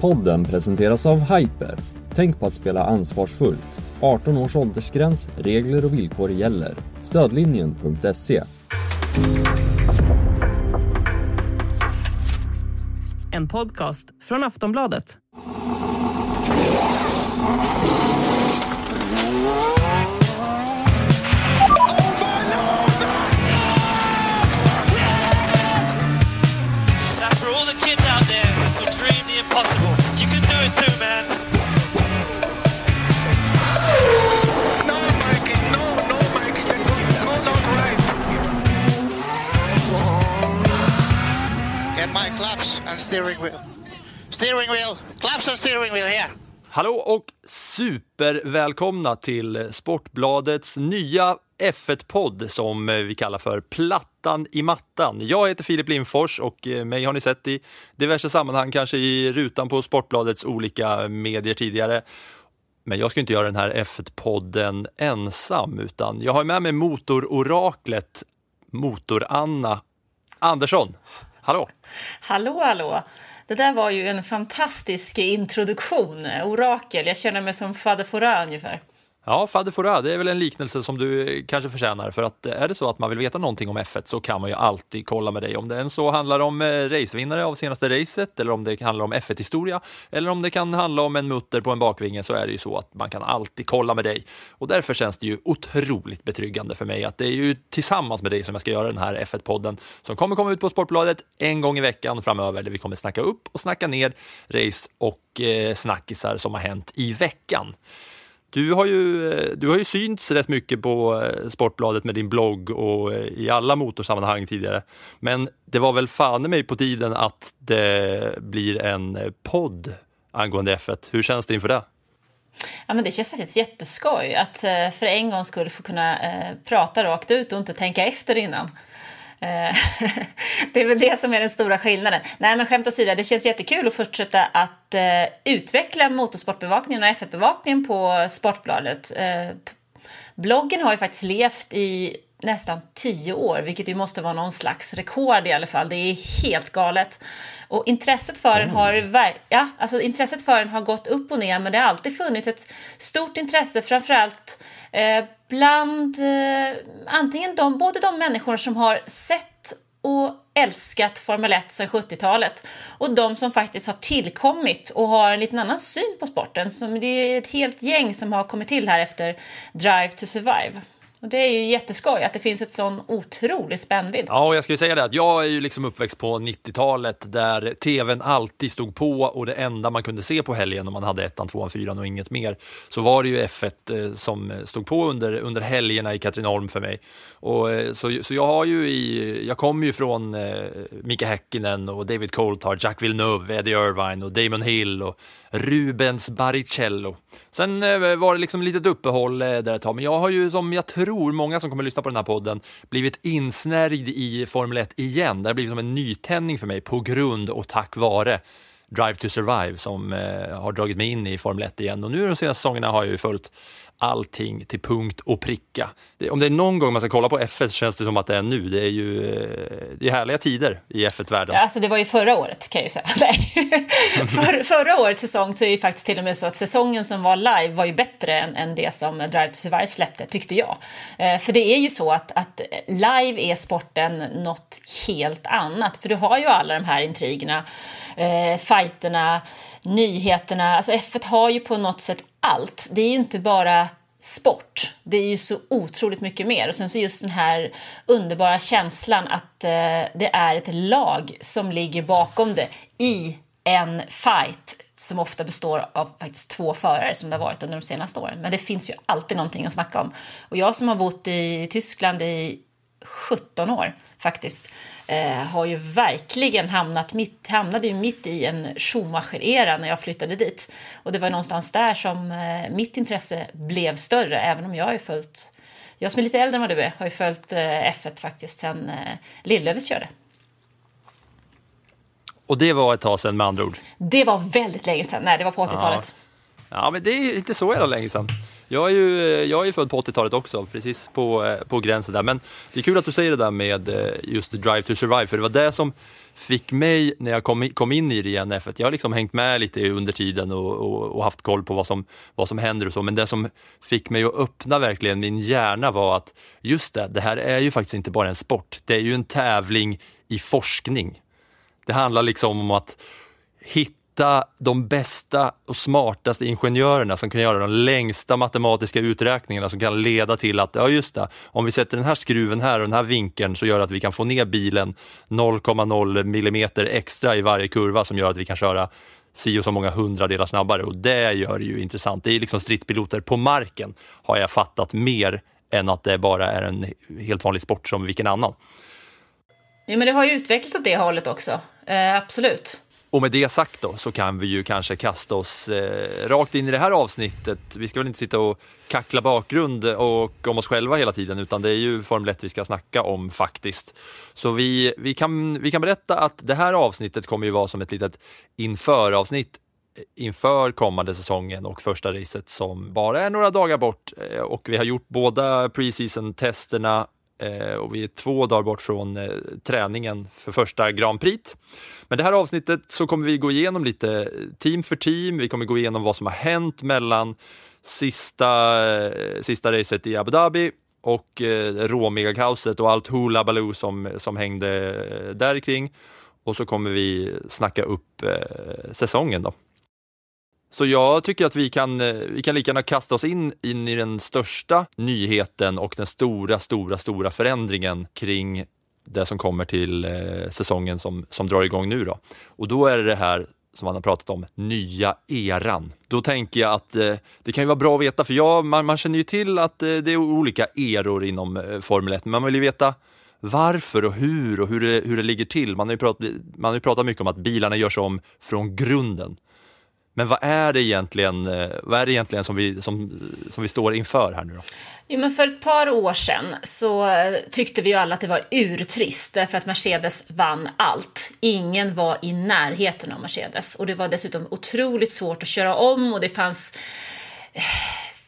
Podden presenteras av Hyper. Tänk på att spela ansvarsfullt. 18 års åldersgräns, regler och villkor gäller. Stödlinjen.se. En podcast från Aftonbladet. Claps and steering wheel. Steering wheel, claps and steering wheel here. Hallå och supervälkomna till Sportbladets nya F1-podd som vi kallar för Plattan i mattan. Jag heter Filip Lindfors och eh, mig har ni sett i diverse sammanhang, kanske i rutan på Sportbladets olika medier tidigare. Men jag ska inte göra den här F1-podden ensam, utan jag har med mig motororaklet Motor-Anna Andersson. Hallå! Hallå, hallå! Det där var ju en fantastisk introduktion. Orakel, jag känner mig som Fader Fouras ungefär. Ja, Fadde Fora, det är väl en liknelse som du kanske förtjänar. För att eh, är det så att man vill veta någonting om F1 så kan man ju alltid kolla med dig. Om det än så handlar om eh, racevinnare av senaste racet eller om det handlar om F1-historia eller om det kan handla om en mutter på en bakvinge så är det ju så att man kan alltid kolla med dig. Och därför känns det ju otroligt betryggande för mig att det är ju tillsammans med dig som jag ska göra den här F1-podden som kommer komma ut på Sportbladet en gång i veckan framöver där vi kommer snacka upp och snacka ner race och eh, snackisar som har hänt i veckan. Du har, ju, eh, du har ju synts rätt mycket på eh, Sportbladet med din blogg och eh, i alla motorsammanhang tidigare. Men det var väl fan i mig på tiden att det blir en podd angående F1. Hur känns det inför det? Ja, men det känns faktiskt jätteskoj att för en gång skulle få kunna eh, prata rakt ut och inte tänka efter innan. Eh, det är väl det som är den stora skillnaden. Nej, men skämt åsido, det känns jättekul att fortsätta att eh, utveckla motorsportbevakningen och F1-bevakningen på Sportbladet. Eh, bloggen har ju faktiskt levt i nästan tio år, vilket ju måste vara någon slags rekord i alla fall. Det är helt galet. Och intresset för den har, ja, alltså intresset för den har gått upp och ner, men det har alltid funnits ett stort intresse, framförallt eh, bland eh, antingen de, både de människor som har sett och älskat Formel 1 sedan 70-talet och de som faktiskt har tillkommit och har en liten annan syn på sporten. Som det är ett helt gäng som har kommit till här efter Drive to Survive. Och det är ju jätteskoj att det finns ett sån otrolig spännvidd. Ja, och jag skulle säga det att jag är ju liksom uppväxt på 90-talet där tvn alltid stod på och det enda man kunde se på helgen om man hade ettan, tvåan, fyran och inget mer så var det ju F1 eh, som stod på under, under helgerna i Katrineholm för mig. Och, eh, så, så jag har ju i, jag kommer ju från eh, Mika Häkkinen och David Coulthard, Jack Villeneuve, Eddie Irvine och Damon Hill och Rubens Barrichello. Sen eh, var det liksom ett litet uppehåll eh, där ett tag, men jag har ju som jag tror många som kommer att lyssna på den här podden blivit insnärjd i Formel 1 igen. Det har blivit som en nytändning för mig på grund och tack vare Drive to Survive som eh, har dragit mig in i Formel 1 igen och nu de senaste säsongerna har jag ju följt allting till punkt och pricka. Om det är någon gång man ska kolla på F1 så känns det som att det är nu. Det är ju det är härliga tider i F1-världen. Ja, alltså det var ju förra året kan jag ju säga. Nej. För, förra årets säsong så är det faktiskt till och med så att säsongen som var live var ju bättre än, än det som Drive to Survive släppte, tyckte jag. Eh, för det är ju så att, att live är sporten något helt annat. För du har ju alla de här intrigerna, eh, fighterna, nyheterna. Alltså F1 har ju på något sätt allt. Det är ju inte bara sport. Det är ju så otroligt mycket mer. Och sen så just den här underbara känslan att eh, det är ett lag som ligger bakom det i en fight som ofta består av faktiskt två förare som det har varit under de senaste åren. Men det finns ju alltid någonting att snacka om. Och jag som har bott i Tyskland i 17 år faktiskt. Eh, har ju verkligen hamnat mitt, hamnade ju mitt i en Schumacher-era när jag flyttade dit. Och det var någonstans där som eh, mitt intresse blev större, även om jag har följt jag som är lite äldre än vad du är har ju följt eh, F1 faktiskt sen eh, Lillövis körde. Och det var ett tag sedan med andra ord? Det var väldigt länge sedan, nej det var på 80-talet. Ja. ja, men det är inte så jävla länge sedan. Jag är ju, eh, jag är född på 80-talet också, precis på, eh, på gränsen där. Men det är kul att du säger det där med eh, just Drive to Survive, för det var det som fick mig, när jag kom, kom in i det igen, F1, jag har liksom hängt med lite under tiden och, och, och, haft koll på vad som, vad som händer och så, men det som fick mig att öppna verkligen min hjärna var att just det, det här är ju faktiskt inte bara en sport, det är ju en tävling i forskning. Det handlar liksom om att hitta hitta de bästa och smartaste ingenjörerna som kan göra de längsta matematiska uträkningarna som kan leda till att, ja just det, om vi sätter den här skruven här och den här vinkeln så gör det att vi kan få ner bilen 0,0 millimeter extra i varje kurva som gör att vi kan köra si och så många hundradelar snabbare och det gör det ju intressant. Det är liksom stridspiloter på marken har jag fattat mer än att det bara är en helt vanlig sport som vilken annan. Ja, men det har ju utvecklats åt det hållet också, eh, absolut. Och med det sagt då så kan vi ju kanske kasta oss eh, rakt in i det här avsnittet. Vi ska väl inte sitta och kackla bakgrund och om oss själva hela tiden utan det är ju Formel 1 vi ska snacka om faktiskt. Så vi, vi, kan, vi kan berätta att det här avsnittet kommer ju vara som ett litet införavsnitt eh, inför kommande säsongen och första racet som bara är några dagar bort eh, och vi har gjort båda preseason-testerna Eh, och vi är två dagar bort från eh, träningen för första Grand Prix. Men det här avsnittet så kommer vi gå igenom lite eh, team för team. Vi kommer gå igenom vad som har hänt mellan sista, eh, sista racet i Abu Dhabi och eh, råmegakaoset och allt hula baloo som, som hängde eh, där kring. Och så kommer vi snacka upp eh, säsongen då. Så jag tycker att vi kan, eh, vi kan lika gärna kasta oss in, in i den största nyheten och den stora, stora, stora förändringen kring det som kommer till eh, säsongen som, som drar igång nu. Då. Och då är det det här som man har pratat om, nya eran. Då tänker jag att eh, det kan ju vara bra att veta, för jag, man, man känner ju till att eh, det är olika eror inom eh, Formel 1, men man vill ju veta varför och hur och hur det, hur det ligger till. Man har, ju pratat, man har ju pratat mycket om att bilarna görs om från grunden. Men vad är det egentligen, eh, vad är det egentligen som, vi, som, som vi står inför här nu då? Jo, men för ett par år sedan så eh, tyckte vi ju alla att det var urtrist därför att Mercedes vann allt. Ingen var i närheten av Mercedes och det var dessutom otroligt svårt att köra om och det fanns eh,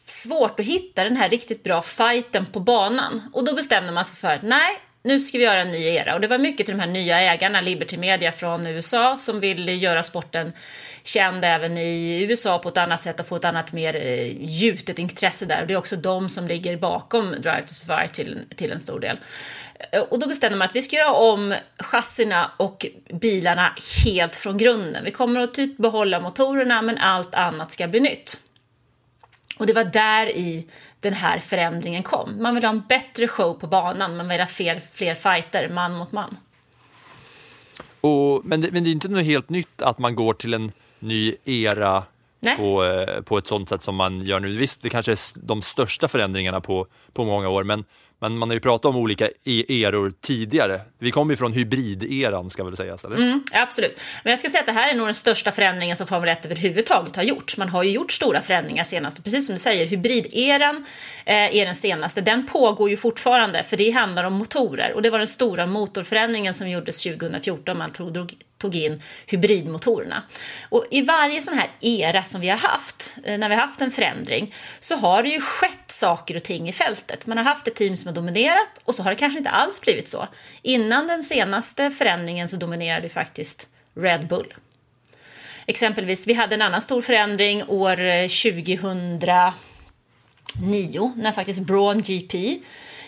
svårt att hitta den här riktigt bra fighten på banan. Och då bestämde man sig för att nej, nu ska vi göra en ny era. Och det var mycket till de här nya ägarna, Liberty Media från USA, som ville göra sporten känd även i USA på ett annat sätt och få ett annat mer eh, gjutet intresse där. Och det är också de som ligger bakom Drive to Survive till, till en stor del. Eh, och då bestämde man att vi ska göra om chassina och bilarna helt från grunden. Vi kommer att typ behålla motorerna men allt annat ska bli nytt. Och det var där i den här förändringen kom. Man vill ha en bättre show på banan, man vill ha fler, fler fighter man mot man. Och, men, det, men det är inte något helt nytt att man går till en ny era på, eh, på ett sånt sätt som man gör nu. Visst, det kanske är de största förändringarna på, på många år, men men man har ju pratat om olika e- eror tidigare. Vi kommer ju från hybrideran ska väl sägas? Eller? Mm, absolut. Men jag ska säga att det här är nog den största förändringen som Formel 1 överhuvudtaget har gjort. Man har ju gjort stora förändringar senast. Precis som du säger, hybrideran eh, är den senaste. Den pågår ju fortfarande för det handlar om motorer. Och det var den stora motorförändringen som gjordes 2014. Man tog, tog in hybridmotorerna. Och i varje sån här era som vi har haft, eh, när vi har haft en förändring, så har det ju skett saker och ting i fältet. Man har haft ett team som har dominerat och så har det kanske inte alls blivit så. Innan den senaste förändringen så dominerade faktiskt Red Bull. Exempelvis, vi hade en annan stor förändring år eh, 2009 när faktiskt Braun GP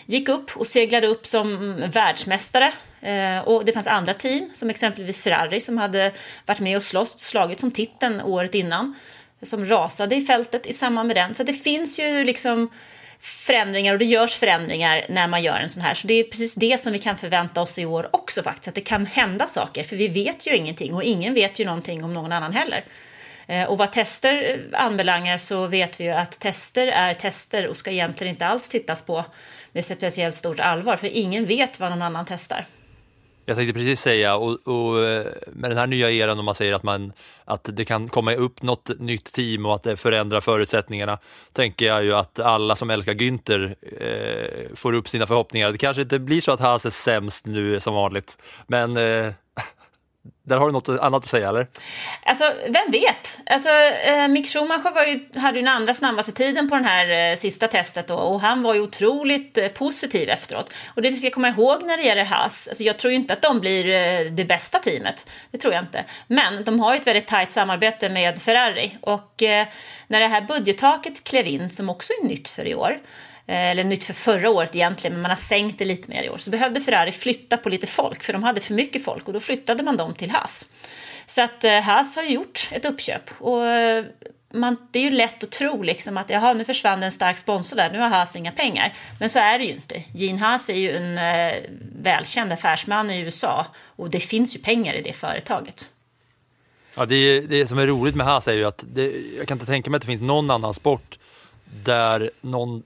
gick upp och seglade upp som världsmästare. Eh, och det fanns andra team, som exempelvis Ferrari, som hade varit med och slåss, slagit som titeln året innan, som rasade i fältet i samband med den. Så det finns ju liksom förändringar och det görs förändringar när man gör en sån här. Så det är precis det som vi kan förvänta oss i år också faktiskt, att det kan hända saker, för vi vet ju ingenting och ingen vet ju någonting om någon annan heller. Eh, och vad tester eh, anbelangar så vet vi ju att tester är tester och ska egentligen inte alls tittas på med speciellt stort allvar, för ingen vet vad någon annan testar. Jag tänkte precis säga, och, och eh, med den här nya eran om man säger att, man, att det kan komma upp något nytt team och att det förändrar förutsättningarna, tänker jag ju att alla som älskar Günther eh, får upp sina förhoppningar. Det kanske inte blir så att Haas är sämst nu som vanligt, men eh, där har du något annat att säga eller? Alltså, vem vet? Alltså, eh, Mick Schumacher var ju, hade ju den andra snabbaste tiden på det här eh, sista testet då, och han var ju otroligt eh, positiv efteråt. Och det vi ska komma ihåg när det gäller Haas, alltså jag tror ju inte att de blir eh, det bästa teamet, det tror jag inte. Men de har ju ett väldigt tajt samarbete med Ferrari och eh, när det här budgettaket klev in, som också är nytt för i år, Eh, eller nytt för förra året egentligen, men man har sänkt det lite mer i år, så behövde Ferrari flytta på lite folk, för de hade för mycket folk och då flyttade man dem till Haas. Så att eh, Haas har gjort ett uppköp och eh, man, det är ju lätt att tro liksom att jaha, nu försvann en stark sponsor där, nu har Haas inga pengar. Men så är det ju inte. Gene Haas är ju en eh, välkänd affärsman i USA och det finns ju pengar i det företaget. Ja, det, det som är roligt med Haas är ju att det, jag kan inte tänka mig att det finns någon annan sport där någon,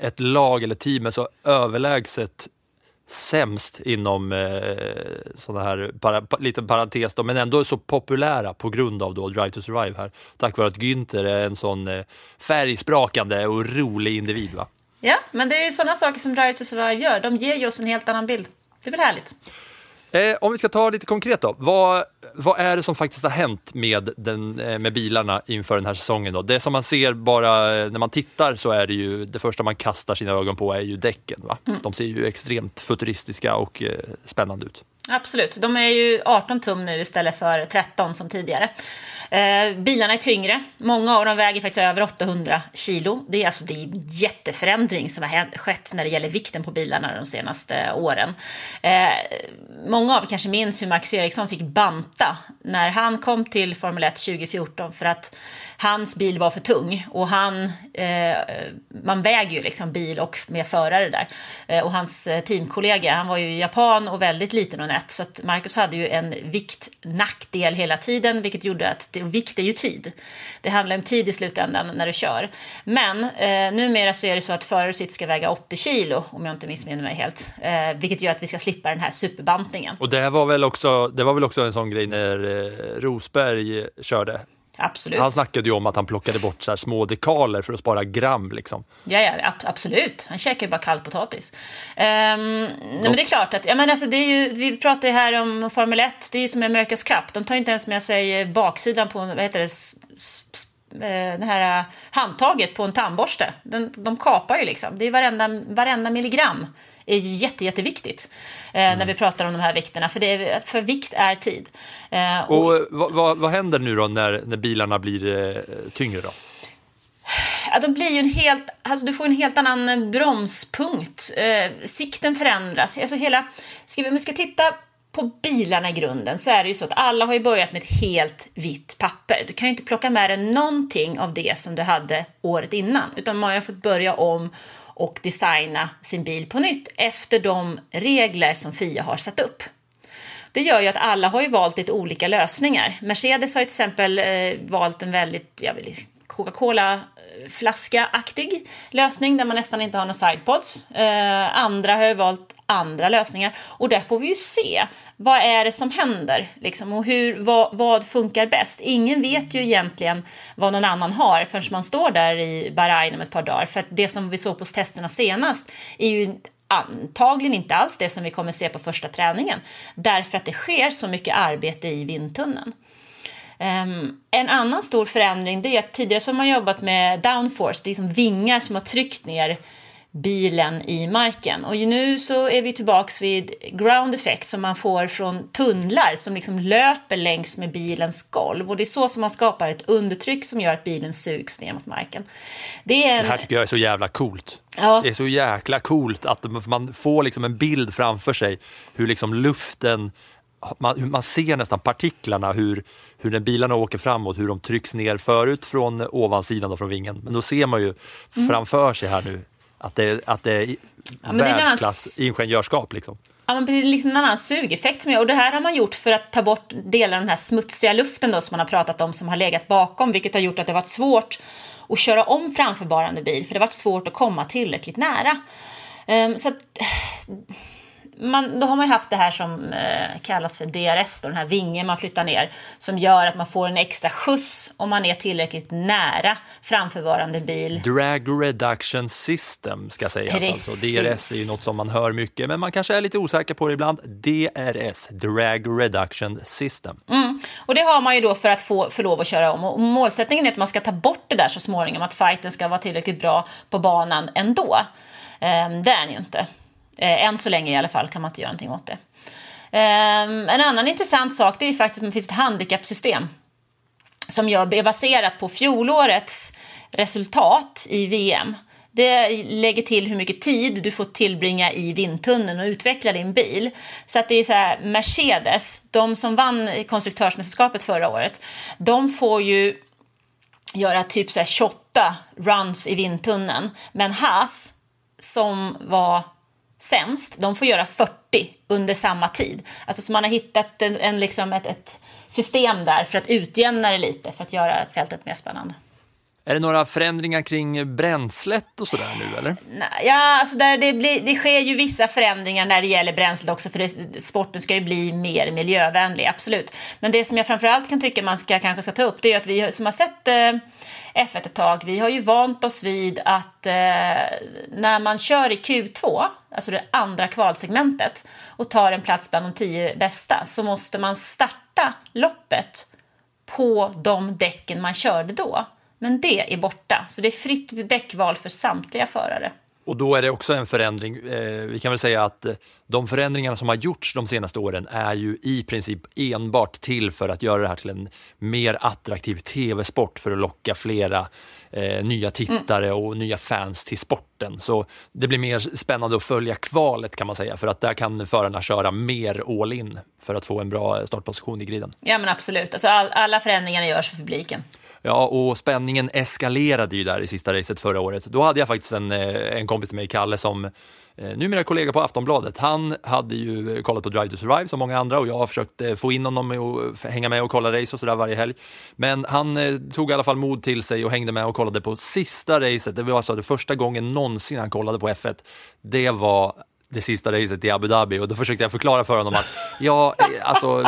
ett lag eller team är så överlägset sämst inom eh, sådana här, para, pa, liten parentes då, men ändå så populära på grund av då Drive to Survive här. Tack vare att Günther är en sån eh, färgsprakande och rolig individ. Va? Ja, men det är ju sådana saker som Drive to Survive gör. De ger ju oss en helt annan bild. Det är väl härligt? Eh, om vi ska ta lite konkret då. Vad, vad är det som faktiskt har hänt med, den, eh, med bilarna inför den här säsongen? Då? Det som man ser bara eh, när man tittar så är det ju det första man kastar sina ögon på är ju däcken. Va? De ser ju extremt futuristiska och eh, spännande ut. Absolut, de är ju 18 tum nu istället för 13 som tidigare. Eh, bilarna är tyngre, många av dem väger faktiskt över 800 kilo. Det är alltså det är en jätteförändring som har skett när det gäller vikten på bilarna de senaste åren. Eh, många av er kanske minns hur Marcus Ericsson fick banta när han kom till Formel 1 2014 för att hans bil var för tung och han, eh, man väger ju liksom bil och med förare där. Eh, och hans eh, teamkollega, han var ju japan och väldigt liten och nätt så att Marcus hade ju en viktnackdel hela tiden vilket gjorde att och vikt är ju tid. Det handlar om tid i slutändan när du kör. Men eh, numera så är det så att förare sitt ska väga 80 kilo om jag inte missminner mig helt. Eh, vilket gör att vi ska slippa den här superbantningen. Och det var väl också, det var väl också en sån grej när eh, Rosberg körde. Absolut. Han snackade ju om att han plockade bort så här små dekaler för att spara gram. Liksom. Ja, ja ab- absolut. Han käkar ju bara kall potatis. Nej, men det är klart att, ja, men alltså, det är ju, vi pratar ju här om Formel 1, det är ju som America's Cup. De tar inte ens med sig baksidan på, vad heter det, eh, det här eh, handtaget på en tandborste. Den, de kapar ju liksom. Det är varenda, varenda milligram är jätte, jätteviktigt eh, när vi pratar om de här vikterna. För, är, för vikt är tid. Eh, och- Och vad, vad, vad händer nu då när, när bilarna blir eh, tyngre då? Ja, de blir ju en helt, alltså du får en helt annan bromspunkt. Eh, sikten förändras. Alltså hela, ska vi, om vi ska titta på bilarna i grunden så är det ju så att alla har ju börjat med ett helt vitt papper. Du kan ju inte plocka med dig någonting av det som du hade året innan, utan man har fått börja om och designa sin bil på nytt efter de regler som FIA har satt upp. Det gör ju att alla har ju valt lite olika lösningar. Mercedes har ju till exempel eh, valt en väldigt, jag vill, Coca-Cola eh, flaska-aktig lösning där man nästan inte har några sidepods. Eh, andra har ju valt andra lösningar och där får vi ju se vad är det som händer liksom, och hur, vad, vad funkar bäst. Ingen vet ju egentligen vad någon annan har förrän man står där i Bahrain om ett par dagar. För att det som vi såg på testerna senast är ju antagligen inte alls det som vi kommer se på första träningen. Därför att det sker så mycket arbete i vindtunneln. Um, en annan stor förändring det är att tidigare så har man jobbat med downforce, det är som vingar som har tryckt ner bilen i marken. Och nu så är vi tillbaks vid ground effect som man får från tunnlar som liksom löper längs med bilens golv. Och det är så som man skapar ett undertryck som gör att bilen sugs ner mot marken. Det en... Det här tycker jag är så jävla coolt. Ja. Det är så jäkla coolt att man får liksom en bild framför sig hur liksom luften man, man ser nästan partiklarna, hur, hur när bilarna åker framåt, hur de trycks ner förut från ovansidan och från vingen. Men då ser man ju Mm. framför sig här nu att det, att det är är världsklass ingenjörskap. Liksom. Ja, men det blir liksom en annan sugeffekt. Som är, och det här har man gjort för att ta bort delar av den här smutsiga luften då, som man har pratat om som har legat bakom, vilket har gjort att det har varit svårt att köra om framförbarande bil, för det har varit svårt att komma tillräckligt nära. Um, så att, man, då har man ju haft det här som eh, kallas för DRS, då, den här vingen man flyttar ner, som gör att man får en extra skjuts om man är tillräckligt nära framförvarande bil. Drag Reduction System ska sägas. Alltså. DRS är ju något som man hör mycket, men man kanske är lite osäker på det ibland. DRS, Drag Reduction System. Mm. Och det har man ju då för att få för lov att köra om. Och målsättningen är att man ska ta bort det där så småningom, att fighten ska vara tillräckligt bra på banan ändå. Um, det är den ju inte. Eh, än så länge i alla fall kan man inte göra någonting åt det. Ehm, en annan intressant sak det är faktiskt att det finns ett handikappsystem som är baserat på fjolårets resultat i VM. Det lägger till hur mycket tid du får tillbringa i vindtunneln och utveckla din bil. Så att det är så här, Mercedes, de som vann konstruktörsmästerskapet förra året, de får ju göra typ så 28 runs i vindtunneln. Men Haas, som var sämst, de får göra 40 under samma tid. Alltså så man har hittat en, en liksom ett, ett system där för att utjämna det lite, för att göra fältet mer spännande. Är det några förändringar kring bränslet och sådär nu eller? Ja, alltså där det, blir, det sker ju vissa förändringar när det gäller bränslet också för det, sporten ska ju bli mer miljövänlig, absolut. Men det som jag framförallt kan tycka man ska, kanske ska ta upp det är att vi som har sett eh, F1 ett tag, vi har ju vant oss vid att eh, när man kör i Q2, alltså det andra kvalsegmentet och tar en plats bland de tio bästa så måste man starta loppet på de däcken man körde då. Men det är borta, så det är fritt däckval för samtliga förare. Och då är det också en förändring. Eh, vi kan väl säga att eh, de förändringarna som har gjorts de senaste åren är ju i princip enbart till för att göra det här till en mer attraktiv tv-sport för att locka flera eh, nya tittare och nya fans till sporten. Så det blir mer spännande att följa kvalet kan man säga för att där kan förarna köra mer all in för att få en bra startposition i griden. Ja men absolut, alltså all, alla förändringar görs för publiken. Ja, och spänningen eskalerade ju där i sista racet förra året. Då hade jag faktiskt en, eh, en kompis till mig, Kalle, som eh, numera kollega på Aftonbladet. Han hade ju eh, kollat på Drive to Survive som många andra och jag har försökt få in honom och hänga med och kolla race och sådär varje helg. Men han tog i alla fall mod till sig och hängde med och kollade på sista racet. Det var alltså det första gången någonsin han kollade på F1. Det var det sista racet i Abu Dhabi och då försökte jag förklara för honom att ja, alltså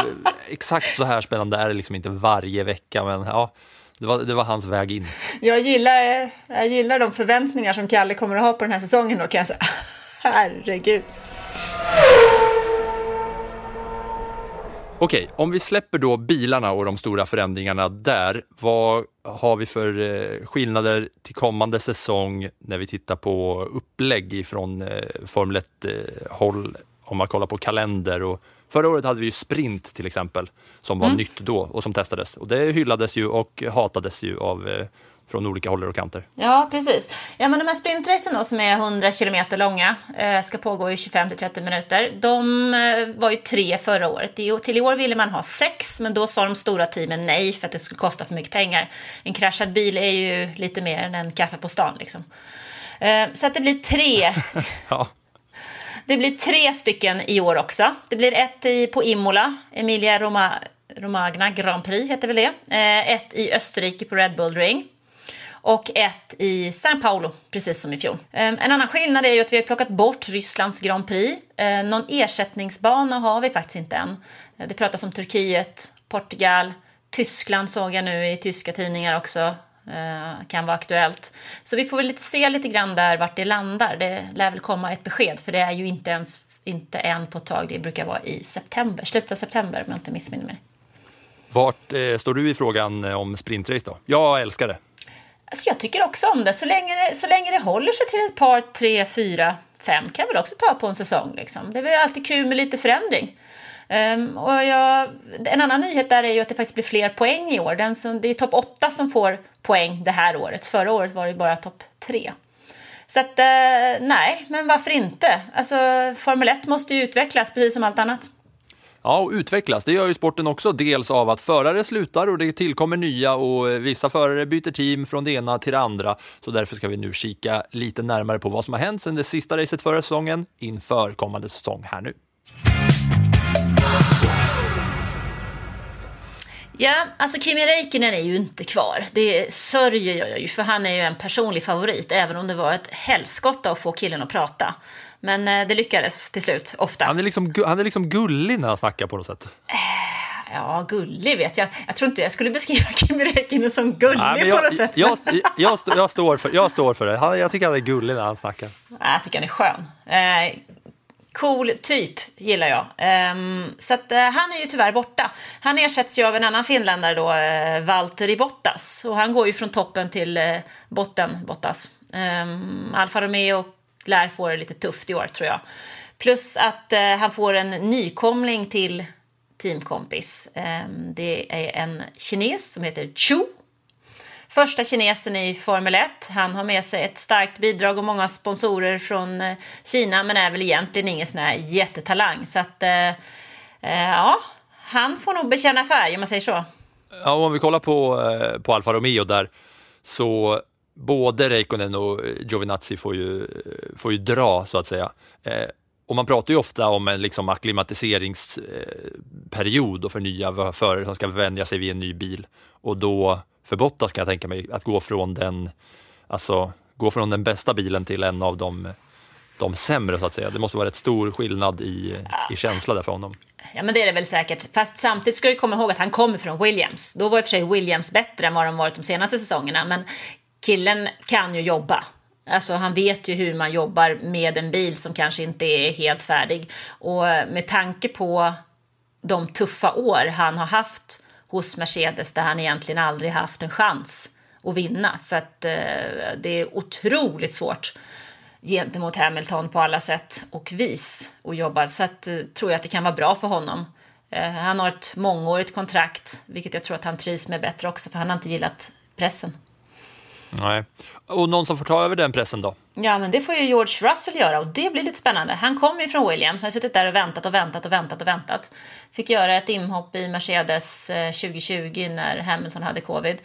exakt så här spännande är det liksom inte varje vecka, men ja, det var, det var hans väg in. Jag gillar, jag gillar de förväntningar som Kalle kommer att ha på den här säsongen då kan jag säga. Herregud. Okej, om vi släpper då bilarna och de stora förändringarna där, vad har vi för eh, skillnader till kommande säsong när vi tittar på upplägg ifrån eh, Formel 1-håll, om man kollar på kalender och Förra året hade vi ju sprint till exempel, som var mm. nytt då och som testades. Och det hyllades ju och hatades ju av eh, från olika håll och kanter. Ja, precis. Ja, men de här sprintracen då, som är 100 kilometer långa, eh, ska pågå i 25 till 30 minuter. De eh, var ju tre förra året. Till i år ville man ha sex, men då sa de stora teamen nej för att det skulle kosta för mycket pengar. En kraschad bil är ju lite mer än en kaffe på stan liksom. Så att det blir tre. ja. Det blir tre stycken i år också. Det blir ett i, på Imola, Emilia Roma, Romagna Grand Prix heter väl det. Eh, ett i Österrike på Red Bull Ring. Och ett i São Paulo, precis som i fjol. Eh, en annan skillnad är ju att vi har plockat bort Rysslands Grand Prix. Eh, någon ersättningsbana har vi faktiskt inte än. Eh, det pratas om Turkiet, Portugal, Tyskland såg jag nu i tyska tidningar också. Eh, kan vara aktuellt. Så vi får väl lite se lite grann där vart det landar. Det lär väl komma ett besked för det är ju inte ens inte än på ett tag. Det brukar vara i september, slutet av september om jag inte missminner mig. Vart eh, står du i frågan eh, om sprintrace då? Jag älskar det. Alltså jag tycker också om det. Så länge det, så länge det håller sig till ett par, tre, fyra, fem kan jag väl också ta på en säsong. Liksom. Det är väl alltid kul med lite förändring. Um, och jag, en annan nyhet där är ju att det faktiskt blir fler poäng i år. Den som, det är topp 8 som får poäng det här året. Förra året var det bara topp 3. Så att, uh, nej, men varför inte? Alltså, Formel 1 måste ju utvecklas precis som allt annat. Ja, och utvecklas. Det gör ju sporten också. Dels av att förare slutar och det tillkommer nya och eh, vissa förare byter team från det ena till det andra. Så därför ska vi nu kika lite närmare på vad som har hänt sedan det sista racet förra säsongen inför kommande säsong här nu. Ja, alltså Kimi Räikkönen är ju inte kvar. Det sörjer jag ju, för han är ju en personlig favorit, även om det var ett helskotta att få killen att prata. Men eh, det lyckades till slut, ofta. Han är, liksom, han är liksom gullig när han snackar på något sätt. Ja, gullig vet jag. Jag tror inte jag skulle beskriva Kimi Räikkönen som gullig Nej, men på jag, något sätt. jag, jag, jag, stå- jag, står för, jag står för det. Han, jag tycker han är gullig när han snackar. Jag tycker han är skön. Cool typ, gillar jag. Um, så att, uh, han är ju tyvärr borta. Han ersätts ju av en annan finländare då, uh, Valtteri Bottas. Och han går ju från toppen till uh, botten, Bottas. Um, Alfa Romeo lär få det lite tufft i år, tror jag. Plus att uh, han får en nykomling till teamkompis. Um, det är en kines som heter Chu. Första kinesen i Formel 1. Han har med sig ett starkt bidrag och många sponsorer från eh, Kina men är väl egentligen ingen sån här jättetalang. Så att, eh, eh, ja, han får nog bekänna färg om man säger så. Ja, om vi kollar på, eh, på Alfa Romeo där, så både Räikkönen och Giovinazzi får ju, får ju dra så att säga. Och man pratar ju ofta om en liksom akklimatiseringsperiod och för nya förare som ska vänja sig vid en ny bil. Och då för Bottas kan jag tänka mig att gå från den, alltså gå från den bästa bilen till en av de, de sämre så att säga. Det måste vara rätt stor skillnad i, i känsla där för honom. Ja, men det är det väl säkert. Fast samtidigt ska du komma ihåg att han kommer från Williams. Då var i och för sig Williams bättre än vad de varit de senaste säsongerna. Men killen kan ju jobba. Alltså han vet ju hur man jobbar med en bil som kanske inte är helt färdig. Och med tanke på de tuffa år han har haft hos Mercedes där han egentligen aldrig haft en chans att vinna. För att eh, det är otroligt svårt gentemot Hamilton på alla sätt och vis och jobba. Så att, eh, tror jag att det kan vara bra för honom. Eh, han har ett mångårigt kontrakt, vilket jag tror att han trivs med bättre också, för han har inte gillat pressen. Nej. Och någon som får ta över den pressen då? Ja, men det får ju George Russell göra och det blir lite spännande. Han kommer ju från Williams, han har suttit där och väntat och väntat och väntat och väntat. Fick göra ett inhopp i Mercedes eh, 2020 när Hamilton hade covid.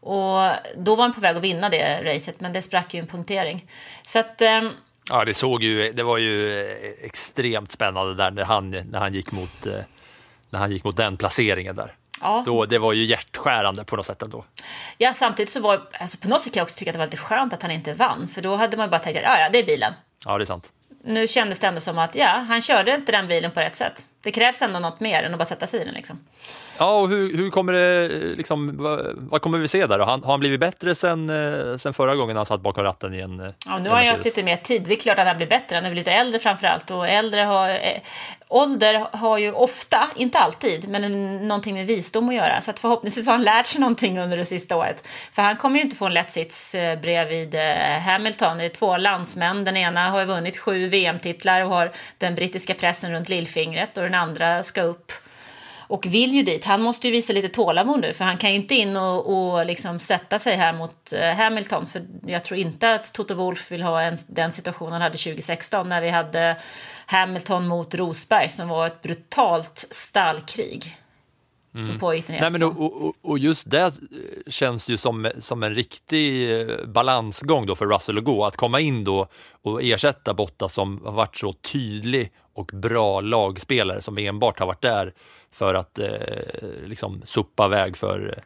Och då var han på väg att vinna det racet, men det sprack ju en punktering. Så att... eh... Ja, det såg ju, det var ju eh, extremt spännande där när han, när han gick mot, eh, när han gick mot den placeringen där. Ja. Då, det var ju hjärtskärande på något sätt ändå. Ja, samtidigt så var alltså på något sätt kan jag också tycka att det var lite skönt att han inte vann, för då hade man bara tänkt att ja, ja, det är bilen. Ja, det är sant. Nu kändes det ändå som att ja, han körde inte den bilen på rätt sätt. Det krävs ändå något mer än att bara sätta sig i den liksom. Ja, och hur, hur kommer det, liksom, vad, vad kommer vi se där? Han, har han blivit bättre sen, eh, sen förra gången han satt bakom ratten i en eh, Ja, nu har jag haft lite mer tid. Det är klart att han blir bättre. Han är lite äldre framför allt. Och äldre har, eh, ålder har ju ofta, inte alltid, men en, någonting med visdom att göra. Så att förhoppningsvis har han lärt sig någonting under det sista året. För han kommer ju inte få en lätt sits bredvid Hamilton. Det är två landsmän. Den ena har vunnit sju VM-titlar och har den brittiska pressen runt lillfingret. Och den andra ska upp och vill ju dit. Han måste ju visa lite tålamod nu för han kan ju inte in och, och liksom sätta sig här mot eh, Hamilton för jag tror inte att Toto Wolff vill ha en, den situationen han hade 2016 när vi hade Hamilton mot Rosberg som var ett brutalt stallkrig. Som pågick en hel Nej, men och, och, och just det eh, känns ju som, som en riktig eh, balansgång då för Russell att gå. Att komma in då och ersätta Bottas som har varit så tydlig och bra lagspelare som enbart har varit där för att eh, liksom sopa väg för,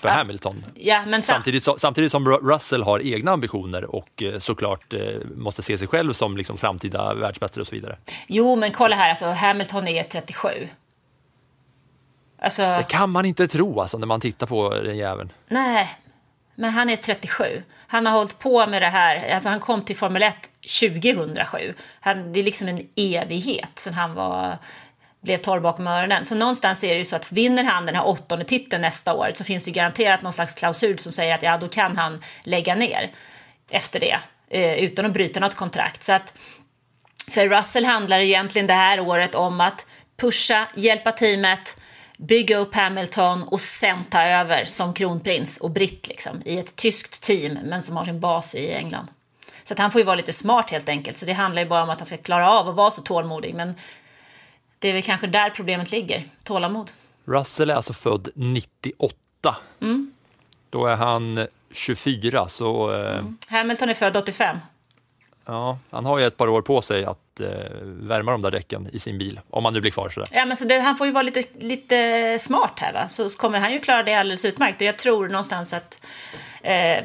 för Ja. Hamilton. Ja, men sam- Samtidigt, så, samtidigt som Ru- Russell har egna ambitioner och eh, såklart måste se sig själv som liksom framtida världsmästare och så vidare. Jo, men kolla här, alltså Hamilton är 37. Alltså... Det kan man inte tro alltså när man tittar på den jäveln. Nej, men han är 37. Han har hållit på med det här, alltså han kom till Formel 1 2007. Han, det är liksom en evighet sen han var, blev torr bakom öronen. Så någonstans är det ju så att vinner han den här åttonde titeln nästa år så finns det garanterat någon slags klausul som säger att ja, då kan han lägga ner efter det eh, utan att bryta något kontrakt. Så att för Russell handlar det egentligen det här året om att pusha, hjälpa teamet, bygga upp Hamilton och sen ta över som kronprins och britt liksom, i ett tyskt team men som har sin bas i England. Så han får ju vara lite smart helt enkelt. Så det handlar ju bara om att han ska klara av att vara så tålmodig. Men det är väl kanske där problemet ligger. Tålamod. Russell är alltså född 98. Då är han 24, så eh, Hamilton är född 85. Ja, han har ju ett par år på sig att eh, värma de där däcken i sin bil, om han nu blir kvar sådär. Ja, men så det, han får ju vara lite, lite smart här va, så kommer han ju klara det alldeles utmärkt. Och jag tror någonstans att eh,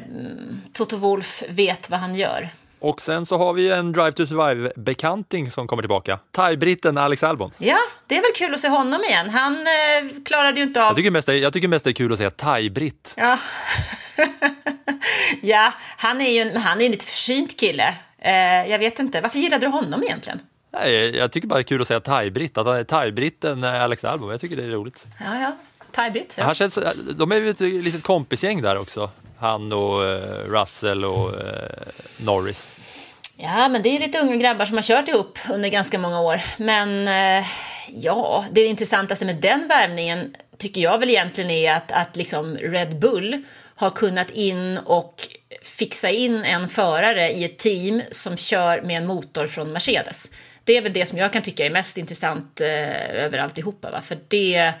Toto Wolf vet vad han gör. Och sen så har vi en Drive to Survive-bekanting som kommer tillbaka. Thai-britten Alex Albon. Ja, det är väl kul att se honom igen. Han eh, klarade ju inte av... Jag tycker, mest det, jag tycker mest det är kul att säga thai-britt. Ja. ja, han är ju en, han är en lite försynt kille. Eh, jag vet inte, varför gillade du honom egentligen? Nej, jag tycker bara det är kul att säga thai-britt. Att han är thai-britten Alex Albon. Jag tycker det är roligt. Ja, ja. Thai-britt. Ja. Han känns, de är ju ett litet kompisgäng där också. Han och eh, Russell och eh, Norris. Ja, men det är lite unga grabbar som har kört ihop under ganska många år. Men eh, ja, det intressantaste med den värvningen tycker jag väl egentligen är att, att liksom Red Bull har kunnat in och fixa in en förare i ett team som kör med en motor från Mercedes. Det är väl det som jag kan tycka är mest intressant eh, över alltihopa. Va? För det... Eh,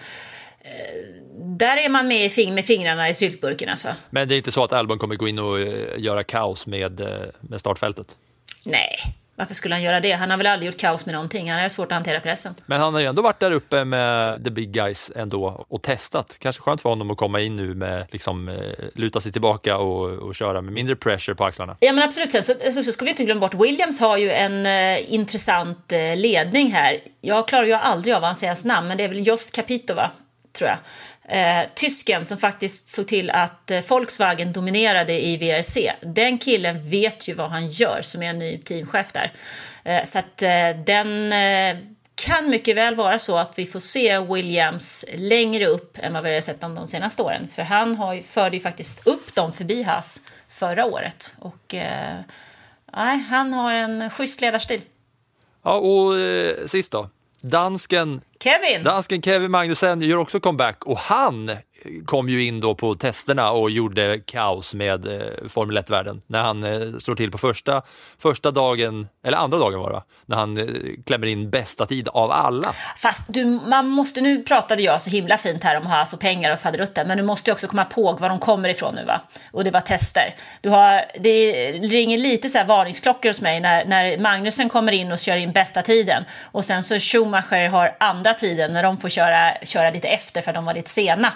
där är man med, fing med fingrarna i syltburken alltså. Men det är inte så att Albon kommer gå in och eh, göra kaos med, eh, med startfältet? Nej, varför skulle han göra det? Han har väl aldrig gjort kaos med någonting. Han har svårt att hantera pressen. Men han har ju ändå varit där uppe med the big guys ändå och testat. Kanske skönt för honom att komma in nu med liksom eh, luta sig tillbaka och, och köra med mindre pressure på axlarna. Ja men absolut. Sen så, så, så ska vi inte glömma bort Williams har ju en eh, intressant eh, ledning här. Jag klarar ju aldrig av hans namn, men det är väl Jos Capito va? Tror jag. Eh, tysken som faktiskt såg till att eh, Volkswagen dominerade i VRC. Den killen vet ju vad han gör som är en ny teamchef där. Eh, så att eh, den eh, kan mycket väl vara så att vi får se Williams längre upp än vad vi har sett dem de senaste åren. För han har ju, förde ju faktiskt upp dem förbi Haas förra året. Och eh, nej, han har en schysst ledarstil. Ja, och eh, sist då. Dansken Kevin! Dansken Kevin Magnussen gör också comeback och han kom ju in då på testerna och gjorde kaos med eh, Formel 1-världen när han eh, slår till på första, första dagen, eller andra dagen var det när han eh, klämmer in bästa tid av alla. Fast du, man måste, nu pratade jag så himla fint här om att ha alltså pengar och faderutten, men du måste ju också komma ihåg var de kommer ifrån nu va? Och det var tester. Du har, det ringer lite så här varningsklockor hos mig när, när Magnusen kommer in och kör in bästa tiden och sen så Schumacher har andra tiden när de får köra, köra lite efter för att de var lite sena.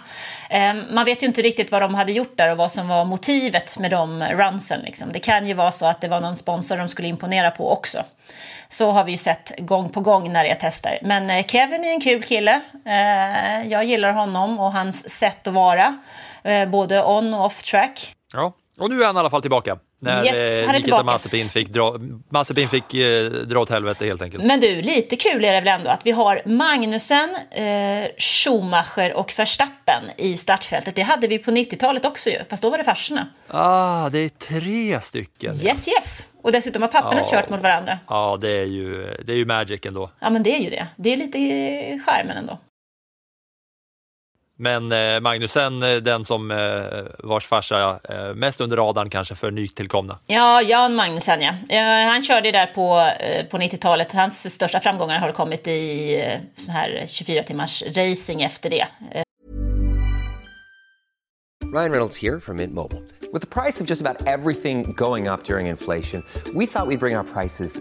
Ehm, man vet ju inte riktigt vad de hade gjort där och vad som var motivet med de runsen. Liksom. Det kan ju vara så att det var någon sponsor de skulle imponera på också. Så har vi ju sett gång på gång när det är tester. Men eh, Kevin är en kul kille. Ehm, jag gillar honom och hans sätt att vara. Eh, både on och off track. Ja, och nu är han i alla fall tillbaka. När Yes, eh, Nikita. Mazepin fick, dra, Mazepin fick eh, dra åt helvete helt enkelt. Men du, lite kul är det väl ändå att vi har Magnusen, eh, Schumacher och Verstappen i startfältet. Det hade vi på 90-talet också ju, fast då var det farsorna. Ah, det är tre stycken. Yes, yes! Och dessutom har papporna Ja. kört mot varandra. Ja, det är ju, det är ju magic ändå. Ja, men det är ju det. Det är lite charmen ändå. Men eh, Magnusen, eh, den som eh, vars farsa eh, mest under radarn kanske för nytillkomna. Ja, Jan Magnusen ja. Eh, han körde där på, eh, på 90-talet. Hans största framgångar har kommit i eh, sån här 24 timmars racing efter det. Eh, Ryan Reynolds here from Mint Mobile. With the price of just about everything going up during inflation, we thought we'd bring our prices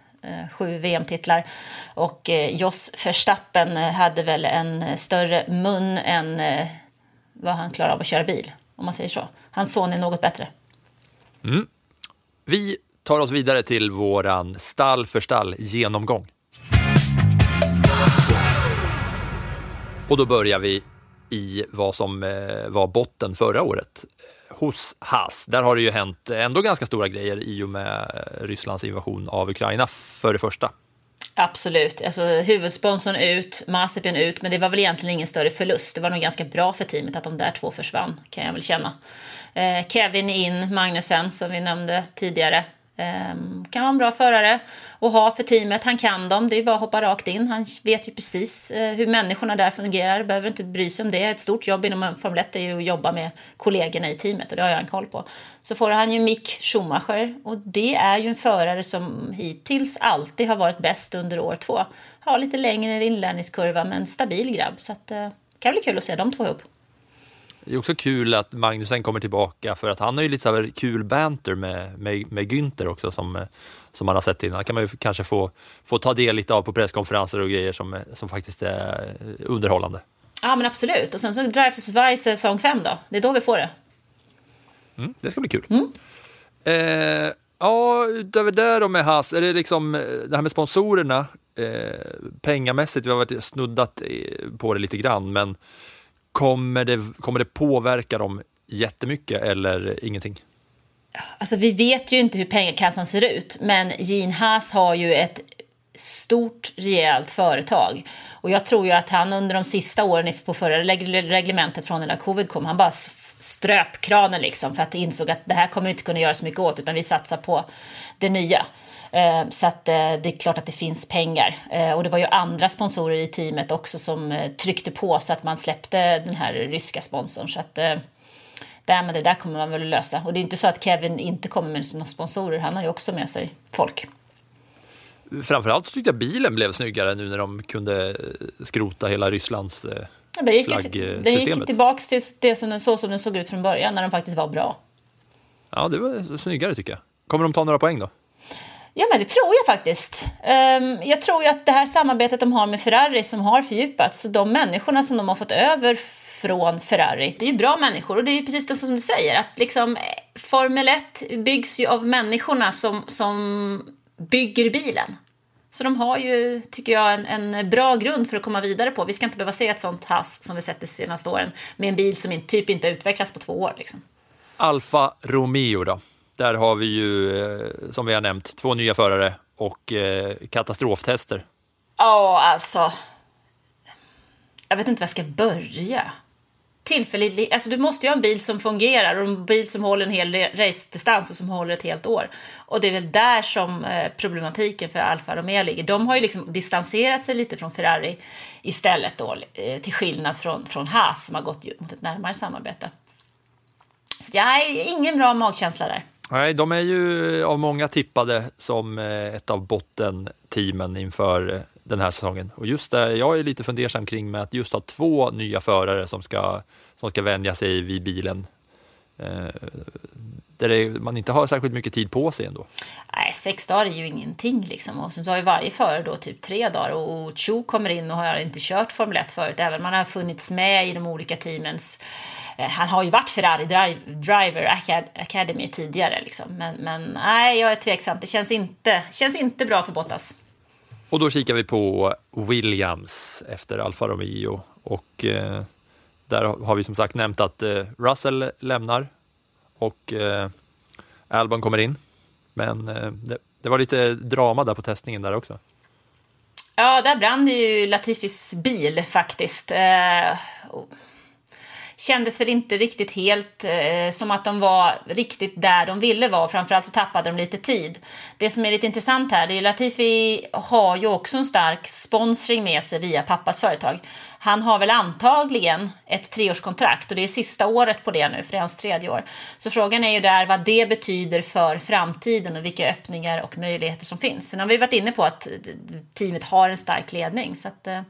Eh, sju VM-titlar. Och eh, Jos Verstappen eh, hade väl en större mun än vad han klarar av att köra bil. Om man säger så. Hans son är något bättre. Mm. Vi tar oss vidare till våran stall för stall genomgång. Och då börjar vi i vad som eh, var botten förra året eh, hos Haas. Där har det ju hänt ändå ganska stora grejer i och med eh, Rysslands invasion av Ukraina för det första. Absolut. Alltså, huvudsponsorn ut, Mazepin ut, men det var väl egentligen ingen större förlust. Det var nog ganska bra för teamet att de där två försvann, kan jag väl känna. Eh, Kevin in, Magnusen, som vi nämnde tidigare. Ehm, kan vara en bra förare att ha för teamet. Han kan dem, det är bara att hoppa rakt in. Han vet ju precis eh, hur människorna där fungerar, behöver inte bry sig om det. Ett stort jobb inom Formel 1 är ju att jobba med kollegorna i teamet och det har jag en koll på. Så får han ju Mick Schumacher och det är ju en förare som hittills alltid har varit bäst under år två. Har lite längre inlärningskurva men stabil grabb så att, det kan bli kul att se de två ihop. Det är också kul att Magnusen kommer tillbaka för att han har ju lite så kul banter med, med, med Günther också som, som man har sett innan. kan man ju kanske få, få ta del lite av på presskonferenser och grejer som, som faktiskt är underhållande. Ja men absolut och sen så Drive to Survive säsong 5 då, det är då vi får det. Mm, det ska bli kul. Mm. Eh, ja, utöver det då med Haas, är det liksom det här med sponsorerna eh, pengamässigt, vi har varit snuddat på det lite grann, men Kommer det, kommer det påverka dem jättemycket eller ingenting? Alltså vi vet ju inte hur pengakassan ser ut, men Gene Haas har ju ett stort, rejält företag. Och jag tror ju att han under de sista åren på förra reglementet från när covid kom, han bara ströp kranen liksom för att insåg att det här kommer inte kunna göra så mycket åt utan vi satsar på det nya. Eh, så att eh, det är klart att det finns pengar. Eh, och det var ju andra sponsorer i teamet också som tryckte på så att man släppte den här ryska sponsorn. Så att det, men det där kommer man väl att lösa. Och det är inte så att Kevin inte kommer med några sponsorer, han har ju också med sig folk. Framförallt så tyckte jag bilen blev snyggare nu när de kunde skrota hela Rysslands det gick, flaggsystemet. Det gick tillbaka till det som, så som den såg ut från början, när de faktiskt var bra. Ja, det var snyggare tycker jag. Kommer de ta några poäng då? Ja, men det tror jag faktiskt. Um, jag tror ju att det här samarbetet de har med Ferrari som har fördjupats, och de människorna som de har fått över från Ferrari, det är ju bra människor och det är ju precis det som du säger, att liksom eh, Formel 1 byggs ju av människorna som, som bygger bilen. Så de har ju, tycker jag, en, en, bra grund för att komma vidare på. Vi ska inte behöva se ett sånt hass som vi sett de senaste åren med en bil som typ inte utvecklats på två år. Liksom. Alfa Romeo då? Där har vi ju, eh, som vi har nämnt, två nya förare och eh, katastroftester. Ja, alltså. Jag vet inte var jag ska börja. Tillfälligt, alltså du måste ju ha en bil som fungerar och en bil som håller en hel racedistans och som håller ett helt år. Och det är väl där som eh, problematiken för Alfa Romeo ligger. De har ju liksom distanserat sig lite från Ferrari istället då, till skillnad från, från Haas som har gått mot ett närmare samarbete. Så jag har ingen bra magkänsla där. Nej, de är ju av många tippade som eh, ett av bottenteamen inför eh, den här säsongen. Och just det, jag är lite fundersam kring med att just ha två nya förare som ska, som ska vänja sig vid bilen. Eh, där man inte har särskilt mycket tid på sig ändå. Nej, sex dagar är ju ingenting liksom. Och sen så har ju varje förare då typ tre dagar och Cho kommer in och har inte kört Formel 1 förut, även om han har funnits med i de olika teamens Eh, han har ju varit Ferrari Driver Academy tidigare, liksom. men, men nej, jag är tveksam. Det känns inte, känns inte bra för Bottas. Och då kikar vi på Williams efter Alfa Romeo och eh, där har vi som sagt nämnt att eh, Russell lämnar och eh, Albon kommer in. Men eh, det, det, var lite drama där på testningen där också. Ja, där brann ju Latifis bil faktiskt. Eh, kändes väl inte riktigt helt eh, som att de var riktigt där de ville vara. Framförallt så tappade de lite tid. Det som är lite intressant här, det är Latifi har ju också en stark sponsring med sig via pappas företag. Han har väl antagligen ett treårskontrakt och det är sista året på det nu, för det är hans tredje år. Så frågan är ju där vad det betyder för framtiden och vilka öppningar och möjligheter som finns. Sen har vi varit inne på att teamet har en stark ledning. Så att, eh,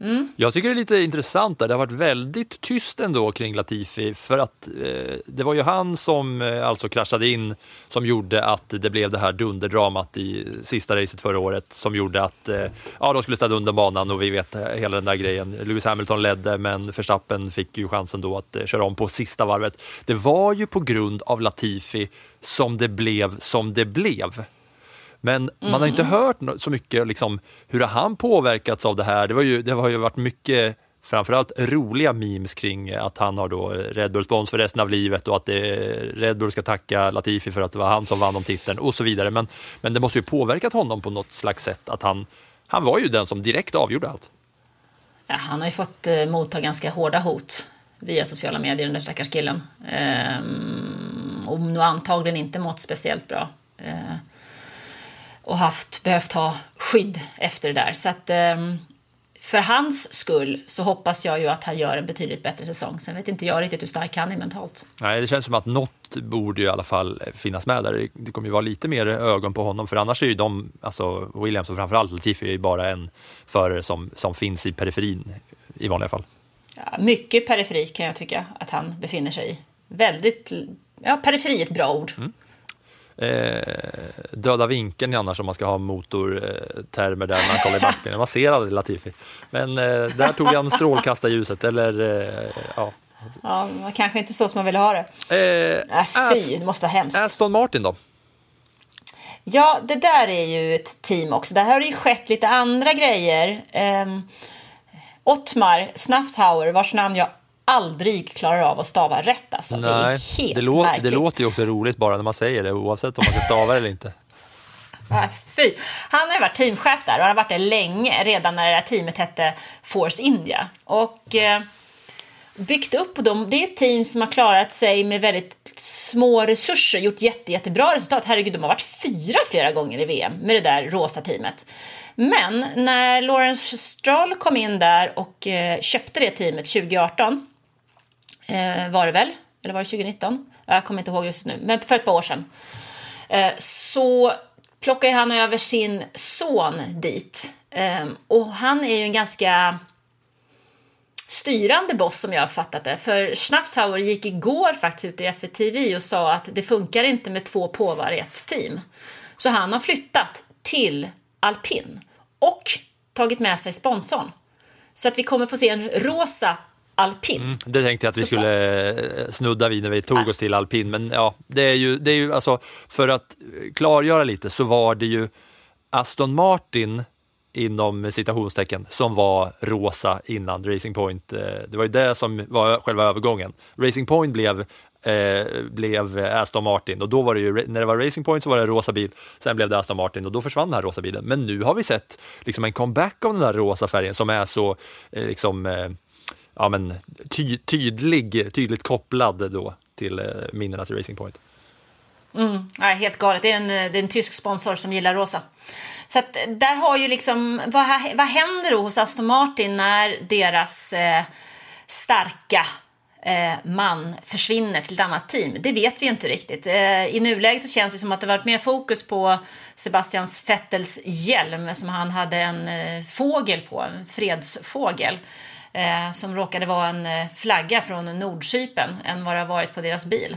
Mm. Jag tycker det är lite intressant där. Det har varit väldigt tyst ändå kring Latifi för att eh, det var ju han som eh, alltså kraschade in som gjorde att det blev det här dunderdramat i sista racet förra året som gjorde att eh, ja, de skulle städa undan banan och vi vet eh, hela den där grejen. Lewis Hamilton ledde men Verstappen fick ju chansen då att eh, köra om på sista varvet. Det var ju på grund av Latifi som det blev som det blev. Men mm. man har inte hört så mycket liksom, hur har han påverkats av det här? Det, var ju, det har ju varit mycket framförallt roliga memes kring att han har då Red Bull spons för resten av livet och att det, Red Bull ska tacka Latifi för att det var han som vann om titeln och så vidare. Men, men det måste ju påverkat honom på något slags sätt att han, han var ju den som direkt avgjorde allt. Ja, han har ju fått eh, motta ganska hårda hot via sociala medier, den där stackars killen. Ehm, och nog antagligen inte mått speciellt bra. Ehm, och haft, behövt ha skydd efter det där. Så att ehm, för hans skull så hoppas jag ju att han gör en betydligt bättre säsong. Sen vet inte jag riktigt hur stark han är mentalt. Nej, det känns som att något borde ju i alla fall finnas med där. Det kommer ju vara lite mer ögon på honom, för annars är ju de, alltså Williams och framförallt Latifi, är ju bara en förare som, som finns i periferin i vanliga fall. Ja, mycket periferi kan jag tycka att han befinner sig i. Väldigt, ja periferi är ett bra ord. Mm. Eh, döda vinkeln annars om man ska ha motortermer där man kollar i backspegeln. Man ser aldrig Latifi. Men eh, där tog han strålkastarljuset eller eh, ja. Ja, kanske inte så som man ville ha det. Eh, äh, fy, det måste vara hemskt. Aston Martin då? Ja, det där är ju ett team också. Där har det ju skett lite andra grejer. Um, Ottmar Snafshauer, vars namn jag aldrig klarar av att stava rätt. Alltså. Nej, det är helt det, lå märkligt. det låter ju också roligt bara när man säger det, oavsett om man ska stava eller inte. Fy. Han har ju varit teamchef där och han har varit det länge, redan när det här teamet hette Force India. Och eh, byggt upp dem. Det är ett team som har klarat sig med väldigt små resurser, gjort jätte, jättebra resultat. Herregud, de har varit fyra flera gånger i VM med det där rosa teamet. Men när Lawrence Stroll kom in där och eh, köpte det teamet 2018 eh, Eh, var det väl, eller var det 2019? Jag kommer inte ihåg just nu, men för ett par år sedan. Eh, så plockade han över sin son dit. Eh, och han är ju en ganska styrande boss som jag har fattat det. För Schnafshauer gick igår faktiskt ut i FTV och sa att det funkar inte med två påvar i ett team. Så han har flyttat till alpin och tagit med sig sponsorn. Så att vi kommer få se en rosa alpin. Mm, det tänkte jag att vi skulle eh, snudda vid när vi tog oss till alpin, men ja, det är ju, det är ju alltså, för att klargöra lite så var det ju Aston Martin inom citationstecken som var rosa innan Racing Point. Eh, Det var ju det som var själva övergången. Racing Point blev eh, blev Aston Martin och då var det ju, när det var Racing Point så var det en rosa bil, sen blev det Aston Martin och då försvann den här rosa bilen. Men nu har vi sett liksom en comeback av den där rosa färgen som är så eh, liksom eh, ja, men, ty tydlig, tydligt kopplad då till eh, minnena till Racing Point. Mm, nej, helt galet. Det är, en, eh, det är en tysk sponsor som gillar rosa. Så att eh, där har ju liksom, vad, vad händer då hos Aston Martin när deras eh, starka eh, man försvinner till ett annat team? Det vet vi ju inte riktigt. Eh, I nuläget så känns det som att det varit mer fokus på Sebastians Vettels hjälm som han hade en eh, fågel på, en fredsfågel. Eh, som råkade vara en eh, flagga från Nordcypern än vad det har varit på deras bil.